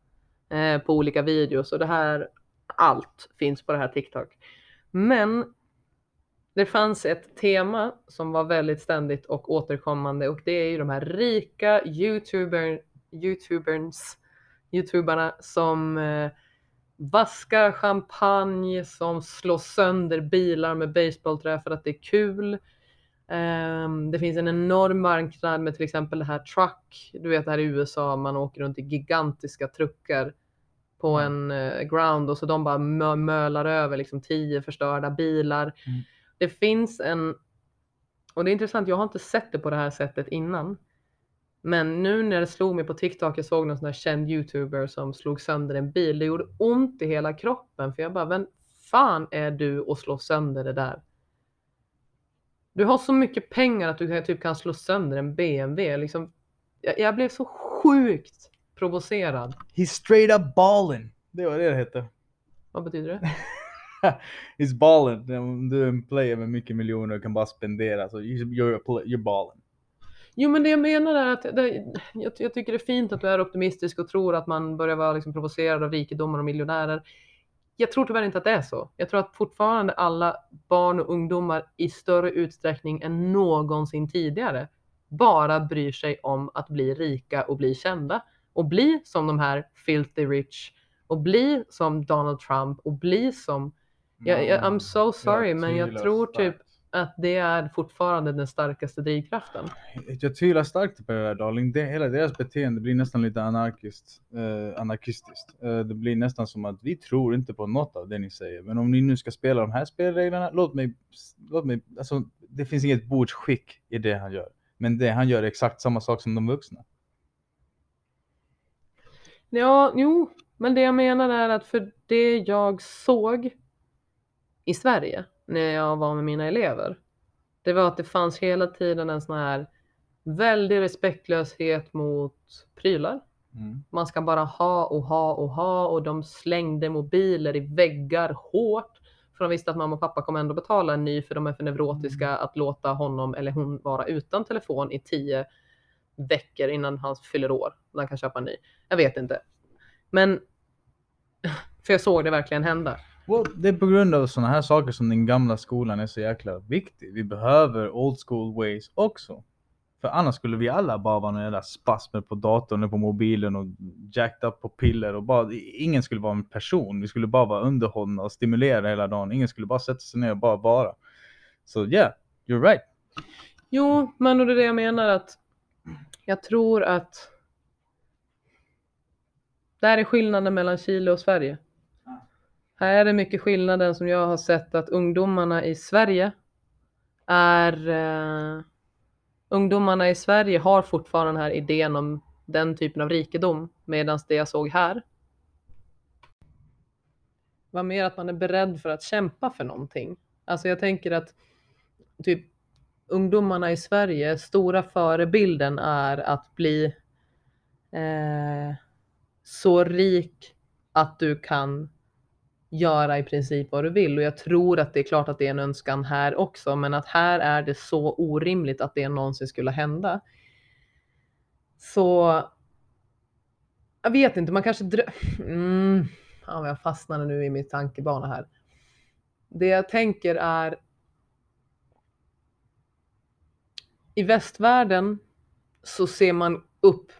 eh, på olika videos och det här, allt finns på det här TikTok. Men det fanns ett tema som var väldigt ständigt och återkommande och det är ju de här rika YouTuber, YouTubers, YouTubarna som eh, vaskar champagne, som slår sönder bilar med baseballträ för att det är kul. Ehm, det finns en enorm marknad med till exempel det här truck. Du vet det här i USA, man åker runt i gigantiska truckar på en eh, ground och så de bara mö- mölar över liksom tio förstörda bilar. Mm. Det finns en, och det är intressant, jag har inte sett det på det här sättet innan. Men nu när det slog mig på TikTok, jag såg någon sån här känd YouTuber som slog sönder en bil. Det gjorde ont i hela kroppen för jag bara, vem fan är du och slå sönder det där? Du har så mycket pengar att du typ kan slå sönder en BMW. Liksom, jag, jag blev så sjukt provocerad. He's straight up ballin'. Det var det det hette. Vad betyder det? He's ballen. Om du är en player med mycket miljoner och kan bara spendera så you're, you're ballen. Jo, men det jag menar är att det, jag, jag tycker det är fint att du är optimistisk och tror att man börjar vara liksom provocerad av rikedomar och miljonärer. Jag tror tyvärr inte att det är så. Jag tror att fortfarande alla barn och ungdomar i större utsträckning än någonsin tidigare bara bryr sig om att bli rika och bli kända och bli som de här filthy rich och bli som Donald Trump och bli som jag, jag, I'm so sorry, men jag tror typ starkt. att det är fortfarande den starkaste drivkraften. Jag tvivlar starkt på det där darling. Det, hela deras beteende blir nästan lite anarkiskt. Eh, anarkistiskt. Eh, det blir nästan som att vi tror inte på något av det ni säger. Men om ni nu ska spela de här spelreglerna, låt mig, låt mig, alltså det finns inget bordsskick i det han gör. Men det han gör är exakt samma sak som de vuxna. Ja, jo, men det jag menar är att för det jag såg i Sverige när jag var med mina elever, det var att det fanns hela tiden en sån här väldig respektlöshet mot prylar. Mm. Man ska bara ha och ha och ha och de slängde mobiler i väggar hårt. För de visste att mamma och pappa kommer ändå betala en ny för de är för neurotiska att låta honom eller hon vara utan telefon i tio veckor innan han fyller år. När han kan köpa en ny. Jag vet inte. Men för jag såg det verkligen hända. Well, det är på grund av sådana här saker som den gamla skolan är så jäkla viktig. Vi behöver old school ways också. För annars skulle vi alla bara vara några jävla spasmer på datorn och på mobilen och jacked up på piller och bara, ingen skulle vara en person. Vi skulle bara vara underhållna och stimulera hela dagen. Ingen skulle bara sätta sig ner och bara vara. Så yeah, you're right. Jo, men och det är det jag menar att jag tror att där är skillnaden mellan Chile och Sverige. Här är det mycket skillnaden som jag har sett att ungdomarna i Sverige är eh, ungdomarna i Sverige har fortfarande den här idén om den typen av rikedom medan det jag såg här var mer att man är beredd för att kämpa för någonting. Alltså jag tänker att typ ungdomarna i Sverige, stora förebilden är att bli eh, så rik att du kan göra i princip vad du vill. Och jag tror att det är klart att det är en önskan här också, men att här är det så orimligt att det någonsin skulle hända. Så jag vet inte, man kanske drö- mm, ja, jag fastnade nu i min tankebana här. Det jag tänker är i västvärlden så ser man upp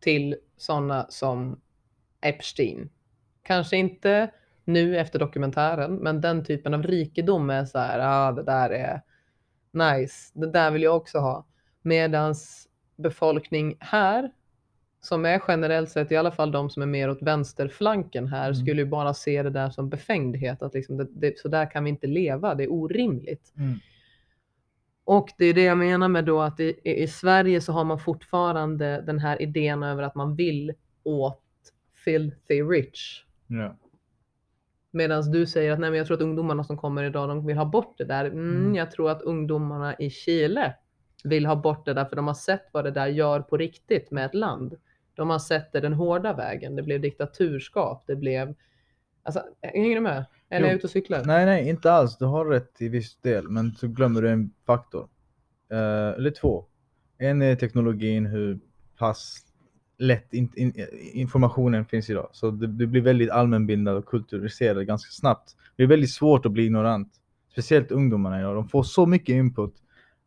till sådana som Epstein. Kanske inte nu efter dokumentären, men den typen av rikedom är så här, ah, det där är nice, det där vill jag också ha. Medans befolkning här, som är generellt sett i alla fall de som är mer åt vänsterflanken här, Mm. skulle ju bara se det där som befängdhet, att liksom det, det, så där kan vi inte leva, det är orimligt. Mm. Och det är det jag menar med då att i i Sverige så har man fortfarande den här idén över att man vill åt filthy rich. Ja. Medan du säger att nej, men jag tror att ungdomarna som kommer idag, de vill ha bort det där. Mm, Mm. Jag tror att ungdomarna i Chile vill ha bort det där, för de har sett vad det där gör på riktigt med ett land. De har sett det den hårda vägen. Det blev diktaturskap. Det blev... Alltså, hänger du med? Eller är jag ute och cyklar? Nej, nej, inte alls. Du har rätt i viss del, men så glömmer du en faktor. Eh, eller två. En är teknologin, hur pass lätt in, in, informationen finns idag. Så det, det blir väldigt allmänbildad och kulturiserad ganska snabbt. Det är väldigt svårt att bli ignorant. Speciellt ungdomarna idag. De får så mycket input.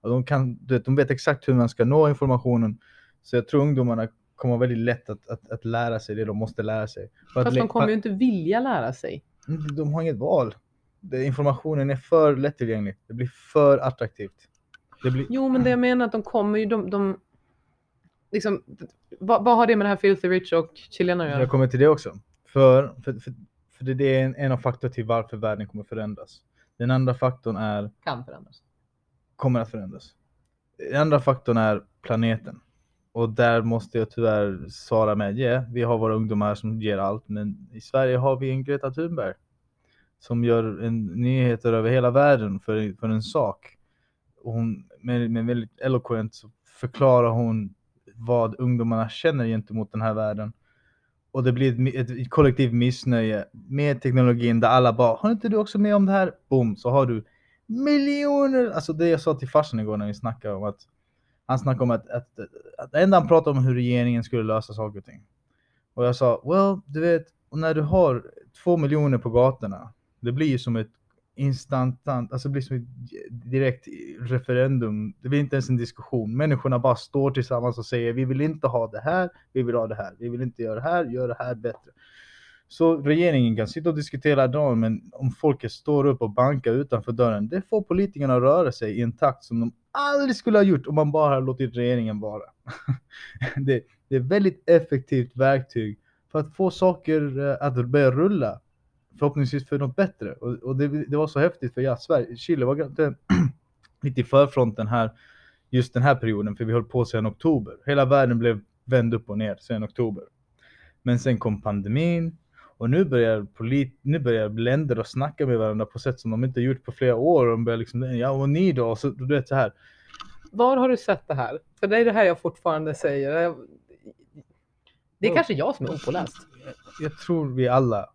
Och de, kan, du vet, de vet exakt hur man ska nå informationen. Så jag tror ungdomarna kommer väldigt lätt att, att, att lära sig det de måste lära sig. För Fast de kommer ju inte vilja lära sig. Mm, de har inget val. Det, informationen är för lättillgänglig. Det blir för attraktivt. Blir... Jo, men det jag menar att de kommer ju, de, de liksom, vad, vad har det med det här Filthy Rich och chilenare att göra? Jag kommer till det också. För, för, för, för det är en, en av faktorerna till varför världen kommer förändras. Den andra faktorn är Kan förändras. kommer att förändras. Den andra faktorn är planeten. Och där måste jag tyvärr svara med, ja, vi har våra ungdomar som ger allt, men i Sverige har vi en Greta Thunberg som gör en, nyheter över hela världen för, för en sak. Och hon, med, med väldigt eloquent så förklarar hon vad ungdomarna känner gentemot den här världen. Och det blir ett, ett kollektivt missnöje med teknologin där alla bara, har inte du också med om det här? Boom, så har du miljoner. Alltså det jag sa till farsan igår när vi snackade om att han snackade om att, att, att det enda han pratade om hur regeringen skulle lösa saker och ting. Och jag sa, well, du vet, och när du har två miljoner på gatorna, det blir ju som ett instantant, alltså det blir som ett direkt referendum. Det blir inte ens en diskussion. Människorna bara står tillsammans och säger, vi vill inte ha det här, vi vill ha det här, vi vill inte göra det här, gör det här bättre. Så regeringen kan sitta och diskutera dagen, men om folket står upp och bankar utanför dörren, det får politikerna röra sig i en takt som de aldrig skulle ha gjort om man bara hade låtit regeringen vara. det, det är ett väldigt effektivt verktyg för att få saker eh, att börja rulla. Förhoppningsvis för något bättre. Och, och det, det var så häftigt för ja, Sverige, Chile var ganska- lite i förfronten här just den här perioden, för vi höll på sedan oktober. Hela världen blev vänd upp och ner sedan oktober. Men sen kom pandemin och nu börjar, polit, nu börjar länder att snacka med varandra på sätt som de inte gjort på flera år. De börjar liksom, ja och ni då? Och så, du vet så här. Var har du sett det här? För det är det här jag fortfarande säger. Det är kanske jag som är opåläst. Jag tror vi alla,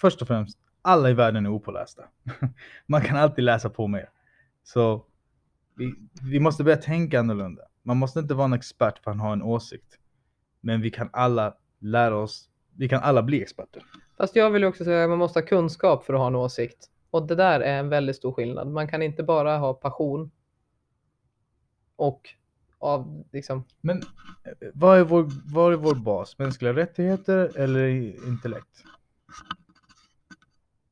först och främst, alla i världen är opålästa. Man kan alltid läsa på mer. Så vi, vi måste börja tänka annorlunda. Man måste inte vara en expert för att ha en åsikt. Men vi kan alla lära oss, vi kan alla bli experter. Fast jag vill också säga att man måste ha kunskap för att ha en åsikt. Och det där är en väldigt stor skillnad. Man kan inte bara ha passion och av liksom Men eh, vad är vår, vad är vår bas? Mänskliga rättigheter eller intellekt?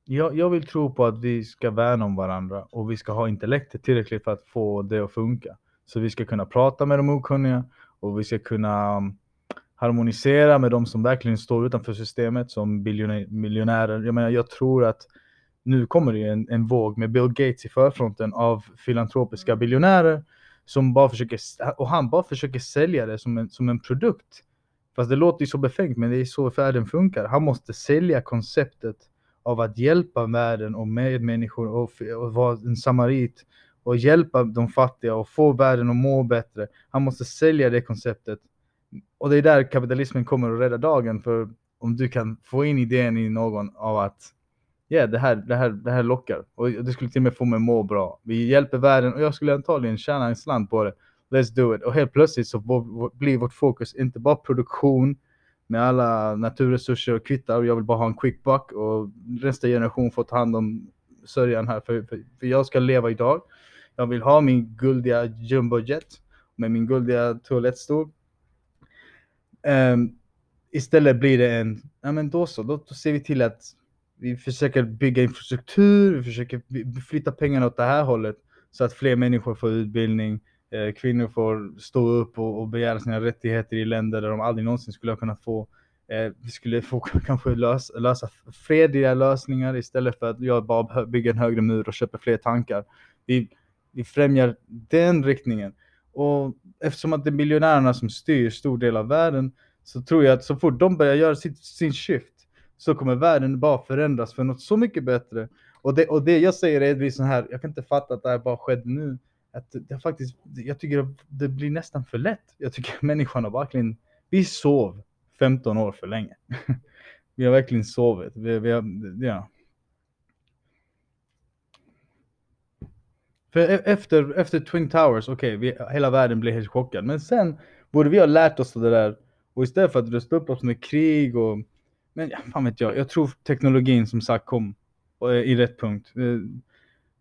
Jag, jag vill tro på att vi ska värna om varandra och vi ska ha intellektet tillräckligt för att få det att funka. Så vi ska kunna prata med de okunniga och vi ska kunna um, harmonisera med de som verkligen står utanför systemet som miljonärer. Jag menar, jag tror att nu kommer det en, en våg med Bill Gates i förfronten av filantropiska biljonärer som bara försöker, och han bara försöker sälja det som en, som en produkt. Fast det låter ju så befängt, men det är så världen funkar. Han måste sälja konceptet av att hjälpa världen och medmänniskor och, och vara en samarit och hjälpa de fattiga och få världen att må bättre. Han måste sälja det konceptet. Och det är där kapitalismen kommer att rädda dagen. För om du kan få in idén i någon av att ja, yeah, det, här, det, här, det här lockar. Och det skulle till och med få mig att må bra. Vi hjälper världen och jag skulle antagligen tjäna en slant på det. Let's do it. Och helt plötsligt så blir vårt fokus inte bara produktion med alla naturresurser och kvittar och jag vill bara ha en quick buck och nästa generation får ta hand om sörjan här för, för, för jag ska leva idag. Jag vill ha min guldiga jumbojet med min guldiga toalettstol. Um, ehm, istället blir det en, ja men då så, då, då ser vi till att vi försöker bygga infrastruktur, vi försöker flytta pengarna åt det här hållet så att fler människor får utbildning, Eh, kvinnor får stå upp och, och begära sina rättigheter i länder där de aldrig någonsin skulle ha kunnat få. Eh, vi skulle få kanske lösa, lösa fredliga lösningar istället för att jag bara bygger en högre mur och köper fler tankar. Vi, vi främjar den riktningen. Och eftersom att det är miljonärerna som styr stor del av världen så tror jag att så fort de börjar göra sitt, sin shift så kommer världen bara förändras för något så mycket bättre. Och det, och det jag säger är att så här, jag kan inte fatta att det här bara skedde nu. Att det faktiskt, jag tycker det blir nästan för lätt. Jag tycker människan har verkligen, vi sov 15 år för länge. vi har verkligen sovit. Vi, vi har, ja. För e-, efter, efter Twin Towers, okej, okay, hela världen blev helt chockad. Men sen borde vi ha lärt oss det där. Och istället för att rösta upp oss med krig och... Men ja, fan vet jag. Jag tror teknologin som sagt kom eh, i rätt punkt. Eh,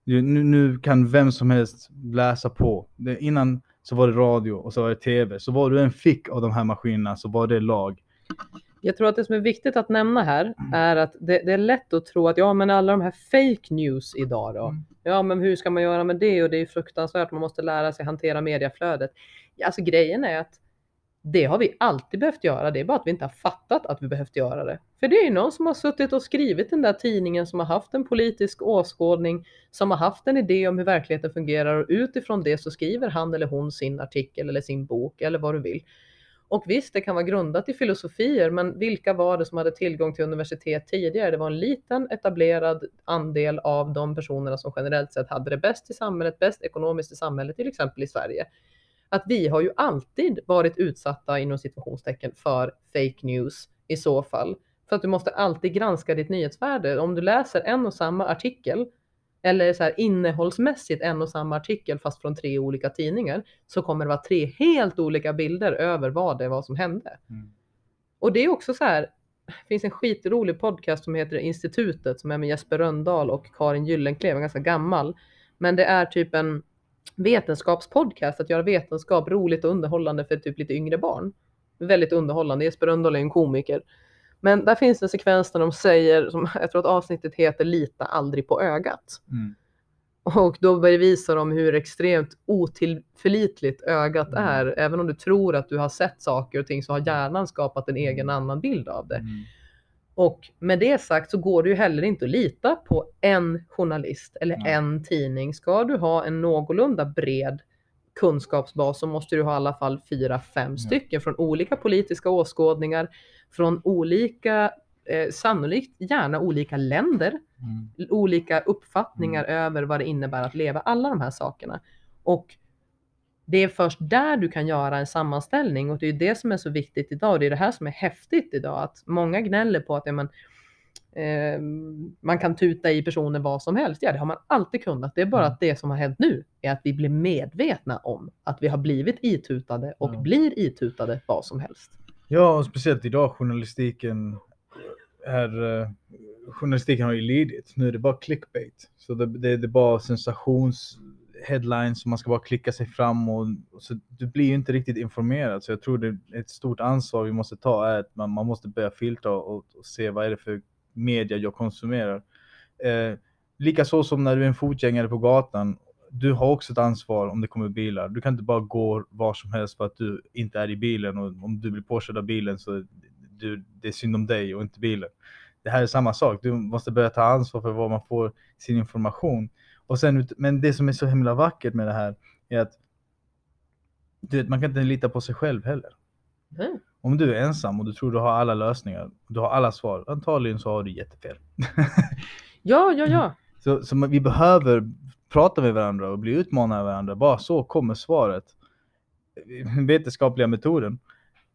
nu, nu kan vem som helst läsa på. Det, innan så var det radio och så var det tv. Så vad du än fick av de här maskinerna så var det lag. Jag tror att det som är viktigt att nämna här är att det, det, är lätt att tro att ja, men alla de här fake news idag då. Mm. Ja, men hur ska man göra med det? Och det är fruktansvärt. Man måste lära sig hantera mediaflödet. Alltså grejen är att det har vi alltid behövt göra. Det är bara att vi inte har fattat att vi behövt göra det. För det är ju någon som har suttit och skrivit den där tidningen som har haft en politisk åskådning, som har haft en idé om hur verkligheten fungerar och utifrån det så skriver han eller hon sin artikel eller sin bok eller vad du vill. Och visst, det kan vara grundat i filosofier, men vilka var det som hade tillgång till universitet tidigare? Det var en liten etablerad andel av de personerna som generellt sett hade det bäst i samhället, bäst ekonomiskt i samhället, till exempel i Sverige. Att vi har ju alltid varit utsatta inom situationstecken för fake news i så fall. För att du måste alltid granska ditt nyhetsvärde. Om du läser en och samma artikel eller så här innehållsmässigt en och samma artikel fast från tre olika tidningar så kommer det vara tre helt olika bilder över vad det var som hände. Mm. Och det är också så här, det finns en skitrolig podcast som heter Institutet som är med Jesper Röndahl och Karin Gyllenklev, ganska gammal. Men det är typ en vetenskapspodcast, att göra vetenskap roligt och underhållande för typ lite yngre barn. Väldigt underhållande. Jesper Rönndahl är en komiker. Men där finns en sekvens där de säger, som jag tror att avsnittet heter Lita aldrig på ögat. Mm. Och då visar de hur extremt otillförlitligt ögat mm. är. Även om du tror att du har sett saker och ting så har hjärnan skapat en egen annan bild av det. Mm. Och med det sagt så går det ju heller inte att lita på en journalist eller mm. en tidning. Ska du ha en någorlunda bred kunskapsbas så måste du ha i alla fall fyra, fem mm. stycken från olika politiska åskådningar, från olika, eh, sannolikt gärna olika länder, mm. olika uppfattningar mm. över vad det innebär att leva, alla de här sakerna. Och det är först där du kan göra en sammanställning och det är det som är så viktigt idag och det är det här som är häftigt idag att många gnäller på att ja, men, eh, man kan tuta i personer vad som helst. Ja, det har man alltid kunnat. Det är bara mm. att det som har hänt nu är att vi blir medvetna om att vi har blivit itutade och ja. blir itutade vad som helst. Ja, och speciellt idag journalistiken är eh, journalistiken har ju lidit. Nu är det bara clickbait. Så det, det, det är bara sensations headlines och man ska bara klicka sig fram och, och så du blir ju inte riktigt informerad. Så jag tror det är ett stort ansvar vi måste ta är att man, man måste börja filtra och, och, se vad är det för media jag konsumerar. Eh, Likaså som när du är en fotgängare på gatan. Du har också ett ansvar om det kommer bilar. Du kan inte bara gå var som helst för att du inte är i bilen och om du blir påkörd av bilen så du, det är synd om dig och inte bilen. Det här är samma sak. Du måste börja ta ansvar för var man får sin information. Och sen, men det som är så himla vackert med det här är att du vet, man kan inte lita på sig själv heller. Mm. Om du är ensam och du tror du har alla lösningar, du har alla svar, antagligen så har du jättefel. ja, ja, ja. Så, så vi behöver prata med varandra och bli utmanade av varandra. Bara så kommer svaret. Vetenskapliga metoden.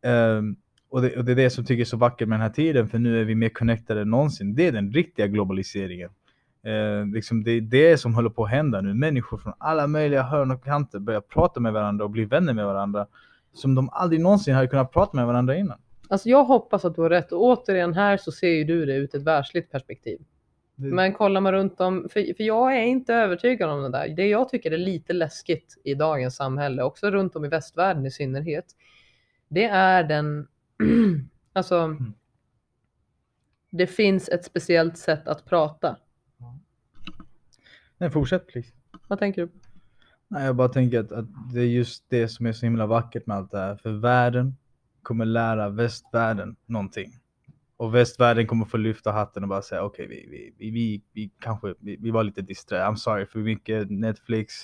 Ehm, och, det, och det är det som tycker är så vackert med den här tiden, för nu är vi mer connectade än någonsin. Det är den riktiga globaliseringen. Eh, liksom det är det som håller på att hända nu. Människor från alla möjliga hörn och kanter börjar prata med varandra och bli vänner med varandra. Som de aldrig någonsin hade kunnat prata med varandra innan. Alltså jag hoppas att du har rätt och återigen här så ser ju du det ut ett världsligt perspektiv. Det- Men kollar man runt om, för, för jag är inte övertygad om det där. Det jag tycker är lite läskigt i dagens samhälle, också runt om i västvärlden i synnerhet, det är den, alltså, det finns ett speciellt sätt att prata. Nej, fortsätt please. Vad tänker du? Nej, jag bara tänker att, att det är just det som är så himla vackert med allt det här. För världen kommer lära västvärlden någonting. Och västvärlden kommer få lyfta hatten och bara säga okej, vi, vi, vi, vi, vi kanske, vi, vi var lite disträ. I'm sorry för mycket Netflix,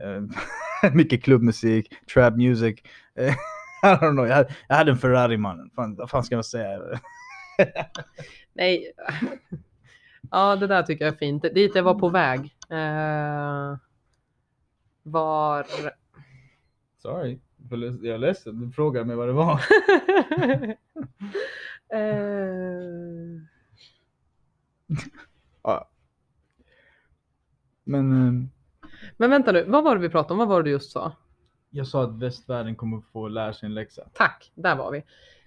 eh, mycket klubbmusik, trap music. Eh, I don't know, jag, hade- jag hade en Ferrari mannen. Fan, vad fan ska man säga? Nej. Ja, det där tycker jag är fint. Dit jag var på väg. Eh, var... Sorry, jag är ledsen. Du frågade mig vad det var. eh, Ja. Men eh, men vänta nu, vad var det vi pratade om? Vad var det du just sa? jag sa att västvärlden kommer få lära sig en läxa. Tack, där var vi.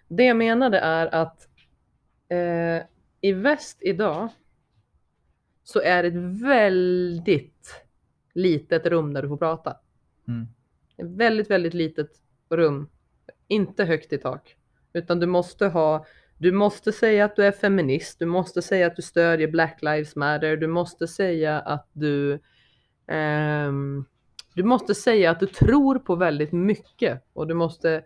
Det jag menade är att eh, i väst idag så är det ett väldigt litet rum där du får prata. Mm. Ett väldigt, väldigt litet rum. Inte högt i tak. Utan du måste ha, du måste säga att du är feminist, du måste säga att du stödjer Black Lives Matter, du måste säga att du ehm, du måste säga att du tror på väldigt mycket och du måste,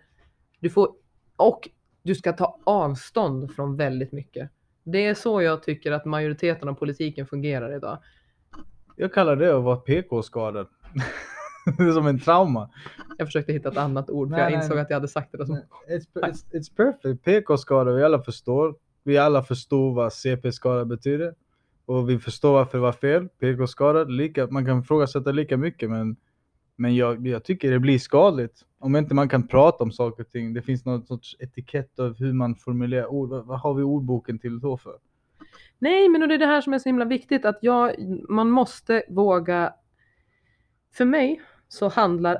du får, och du ska ta avstånd från väldigt mycket. Det är så jag tycker att majoriteten av politiken fungerar idag. Jag kallar det att vara PK-skadad. det är som en trauma. Jag försökte hitta ett annat ord för Nej, jag nej, insåg nej. att jag hade sagt det. Som, It's, it's, it's perfect. PK-skada, vi alla förstår. Vi alla förstår vad CP-skada betyder. Och vi förstår varför det var fel. PK-skadad, lika, man kan ifrågasätta lika mycket men, men jag, jag tycker det blir skadligt. Om inte man kan prata om saker och ting. Det finns någon sorts etikett av hur man formulerar ord. Vad, vad har vi ordboken till då för? Nej, men och det är det här som är så himla viktigt att jag, man måste våga. För mig så handlar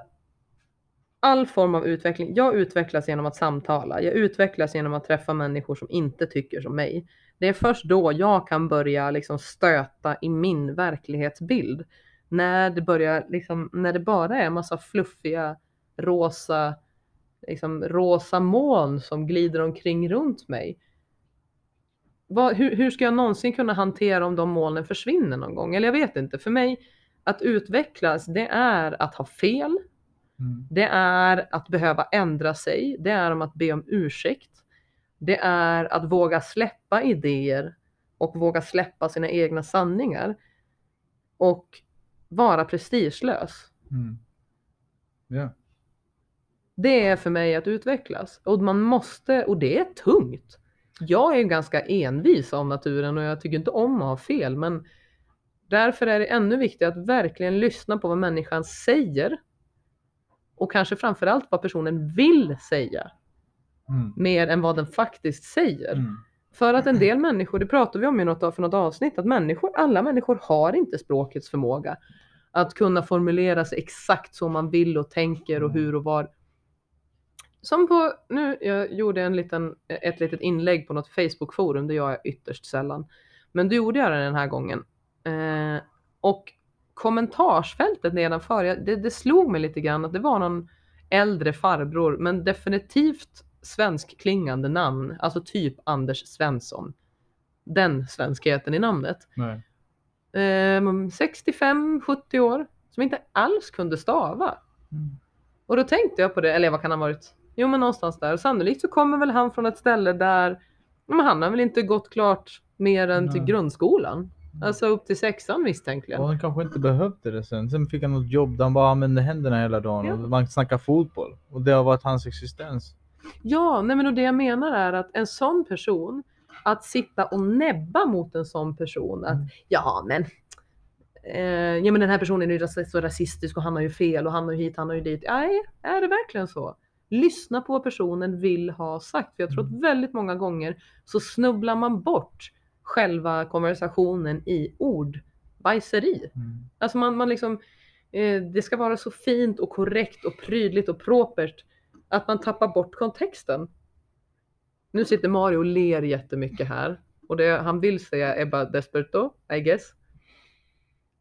all form av utveckling. Jag utvecklas genom att samtala. Jag utvecklas genom att träffa människor som inte tycker som mig. Det är först då jag kan börja liksom stöta i min verklighetsbild. När det börjar liksom, när det bara är massa fluffiga rosa, liksom rosa moln som glider omkring runt mig vad, hur, hur ska jag någonsin kunna hantera om de molnen försvinner någon gång? Eller jag vet inte. För mig, att utvecklas, det är att ha fel. Det är att behöva ändra sig. Det är om att be om ursäkt. Det är att våga släppa idéer och våga släppa sina egna sanningar. Och vara prestigelös. Mm. Ja. Det är för mig att utvecklas. Och man måste, och det är tungt. Jag är ganska envis av naturen och jag tycker inte om att ha fel, men därför är det ännu viktigare att verkligen lyssna på vad människan säger. Och kanske framförallt vad personen vill säga, Mm. mer än vad den faktiskt säger. Mm. För att en del människor, det pratade vi om i något, för något avsnitt, att människor, alla människor har inte språkets förmåga att kunna formulera sig exakt så man vill och tänker och hur och var. Som på, nu, jag gjorde en liten, ett litet inlägg på något Facebook-forum, det gör jag ytterst sällan. Men då gjorde jag det den här gången. Eh, och kommentarsfältet nedanför, jag- det, det slog mig lite grann att det var någon äldre farbror, men definitivt svenskklingande namn, alltså typ Anders Svensson. Den svenskheten i namnet. Nej. Ehm, 65-70 år, som inte alls kunde stava. Mm. Och då tänkte jag på det, eller vad kan han ha varit? Jo men någonstans där. Sannolikt så kommer väl han från ett ställe där, men han har väl inte gått klart mer än till Nej. grundskolan. Alltså upp till sexan misstänkligen. Och han kanske inte behövde det sen. Sen fick han något jobb där han bara använde händerna hela dagen Ja. och man snackar fotboll. Och det har varit hans existens. Ja, nej men och det jag menar är att en sån person, att sitta och näbba mot en sån person att Mm. ja men eh, ja men den här personen är ju så rasistisk och han har ju fel och han har ju hit, han har ju dit. Nej, är det verkligen så? Lyssna på vad personen vill ha sagt. För jag tror att väldigt många gånger så snubblar man bort själva konversationen i ordbajseri. Mm. Alltså man, man liksom, eh, det ska vara så fint och korrekt och prydligt och propert att man tappar bort kontexten. Nu sitter Mario och ler jättemycket här och det han vill säga är bara desperto, I guess.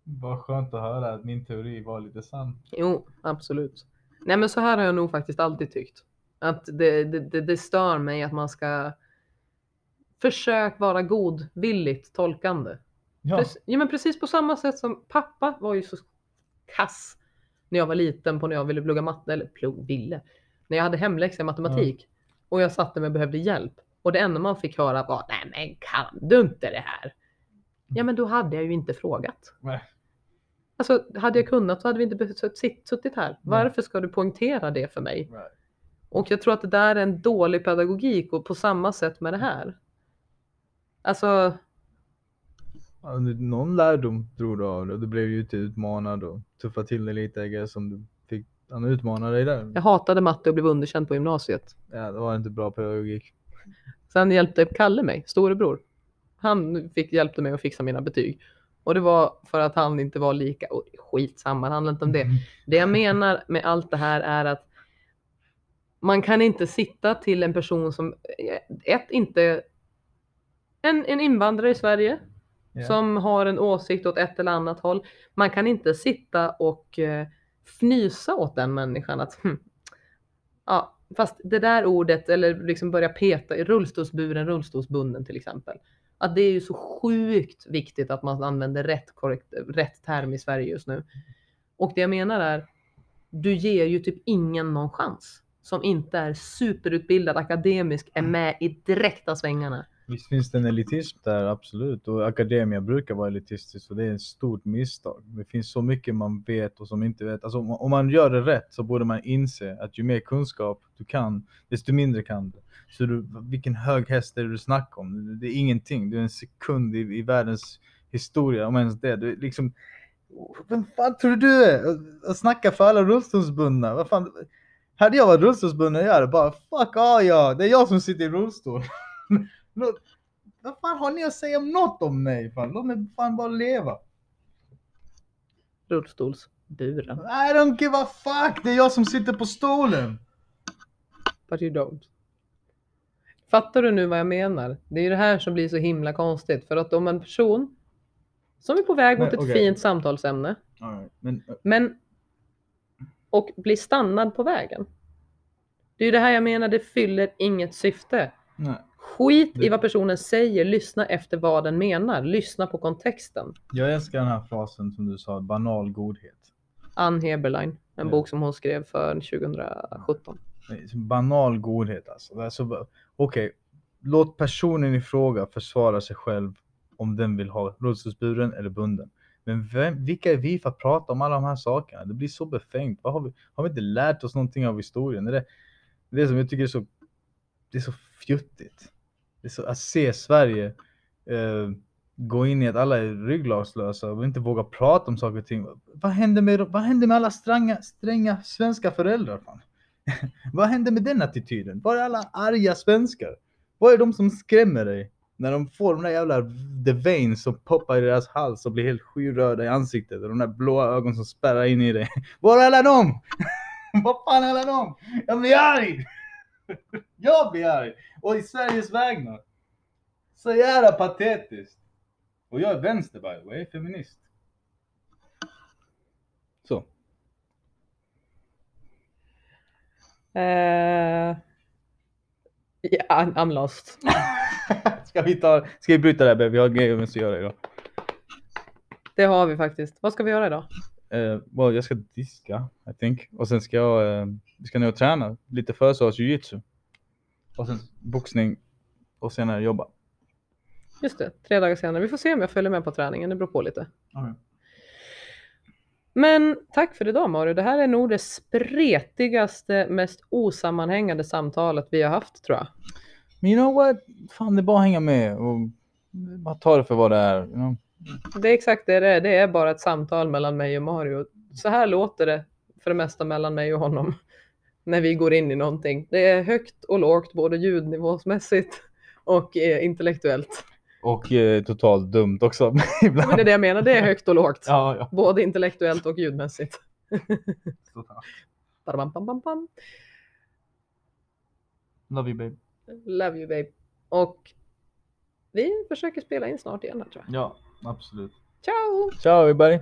Bara skönt att höra att min teori var lite sann. Jo, absolut. Nej men så här har jag nog faktiskt alltid tyckt. Att det, det, det, det stör mig att man ska försök vara godvilligt tolkande. Ja, Prec- ja, men precis på samma sätt som pappa var ju så kass när jag var liten på när jag ville plugga matte, eller plugg, ville. När jag hade hemläxa i matematik och jag satte mig och behövde hjälp. Och det enda man fick höra var, nej men kan du inte det här? Ja men då hade jag ju inte frågat. Nej. Alltså hade jag kunnat så hade vi inte suttit här. Varför ska du poängtera det för mig? Right. Och jag tror att det där är en dålig pedagogik och på samma sätt med det här. Alltså, Någon lärdom drog du av det. Du blev ju inte utmanad och tuffade till dig lite som du. Han utmanade dig där. jag hatade matte och blev underkänd på gymnasiet. Ja, det var inte bra pedagogik. Sen hjälpte Kalle mig, storebror. Han fick, hjälpte mig att fixa mina betyg. Och det var för att han inte var lika, och skitsamma, det handlar inte om det. Det jag menar med allt det här är att man kan inte sitta till en person som, ett, inte en, en invandrare i Sverige Ja. som har en åsikt åt ett eller annat håll. Man kan inte sitta och eh, fnysa åt den människan att hm, ja, fast det där ordet eller liksom börja peta i rullstolsburen, rullstolsbunden till exempel. Att det är ju så sjukt viktigt att man använder rätt, korrekt, rätt term i Sverige just nu. Och det jag menar är, du ger ju typ ingen någon chans som inte är superutbildad akademisk, är med i direkta svängarna. Visst finns det en elitism där, absolut. Och akademia brukar vara elitistisk och det är ett stort misstag. Det finns så mycket man vet och som inte vet. Alltså om man gör det rätt så borde man inse att ju mer kunskap du kan, desto mindre kan du. Så du, vilken hög häst är det du snackar om? Det är ingenting. Du är en sekund i, i världens historia, om ens det. Du är liksom... Vem fan tror du du är? Att- Att snacka för alla rullstolsbundna? Vad fan? Hade jag varit rullstolsbunden, jag hade bara fuck ah, ja, det är jag som sitter i rullstol. Låt, vad fan har ni att säga om något om mig? Fan? Låt mig fan bara leva. Rullstolsburen. I don't give a fuck, det är jag som sitter på stolen. But you don't. Fattar du nu vad jag menar? Det är ju det här som blir så himla konstigt. För att om en person som är på väg mot Nej, ett okej. fint samtalsämne, Men, men och blir stannad på vägen. Det är ju det här jag menar, det fyller inget syfte. nej. Skit i vad personen säger, lyssna efter vad den menar, lyssna på kontexten. Jag älskar den här frasen som du sa, banal godhet. Ann Heberlein, en bok som hon skrev för 2017. Nej, så Banal godhet alltså. alltså Okej, låt personen i fråga försvara sig själv om den vill ha rullstolsburen eller bunden. Men vem, vilka är vi för att prata om alla de här sakerna? Det blir så befängt. Vad har, vi, har vi inte lärt oss någonting av historien? Det är det, det som jag tycker är så, det är så fjuttigt. Så, att se Sverige eh, gå in i att alla är rygglagslösa och inte våga prata om saker och ting. Vad händer med, vad händer med alla stränga, stränga svenska föräldrar? Fan? Vad hände med den attityden? Var är alla arga svenskar? Vad är de som skrämmer dig? När de får de där jävla the veins som poppar i deras hals och blir helt skyröda i ansiktet och de där blåa ögonen som spärrar in i dig. Var är alla dem? Vad fan är alla dem? Jag blir arg! Jag blir arg! Och i Sveriges vägnar. Så jävla patetiskt. Och jag är vänster by the way, feminist. Så. Eh, ja, I'm- lost. ska vi ta, ska vi bryta det här? Vi har grejer vi måste göra idag. Det har vi faktiskt. Vad ska vi göra idag? Uh, well, jag ska diska, I think. Och sen ska jag, vi ska ner och träna lite försvars jujitsu. Och sen boxning. Och senare jobba. Just det, tre dagar senare. Vi får se om jag följer med på träningen. Det beror på lite. Men tack för idag Mario. Det här är nog det spretigaste, mest osammanhängande samtalet vi har haft tror jag. Men you know what? Fan, det är bara att hänga med och bara ta det för vad det är. You know? Det är exakt det det är. Det är bara ett samtal mellan mig och Mario. Så här låter det för det mesta mellan mig och honom när vi går in i någonting. Det är högt och lågt, både ljudnivåsmässigt och eh, intellektuellt. Och eh, totalt dumt också ibland. Men det är det jag menar, det är högt och lågt. Ja, ja. Både intellektuellt och ljudmässigt. Badabam, bam, bam, bam. Love you babe. Love you babe. Och vi försöker spela in snart igen tror jag. Ja, absolut. Ciao! Ciao everybody.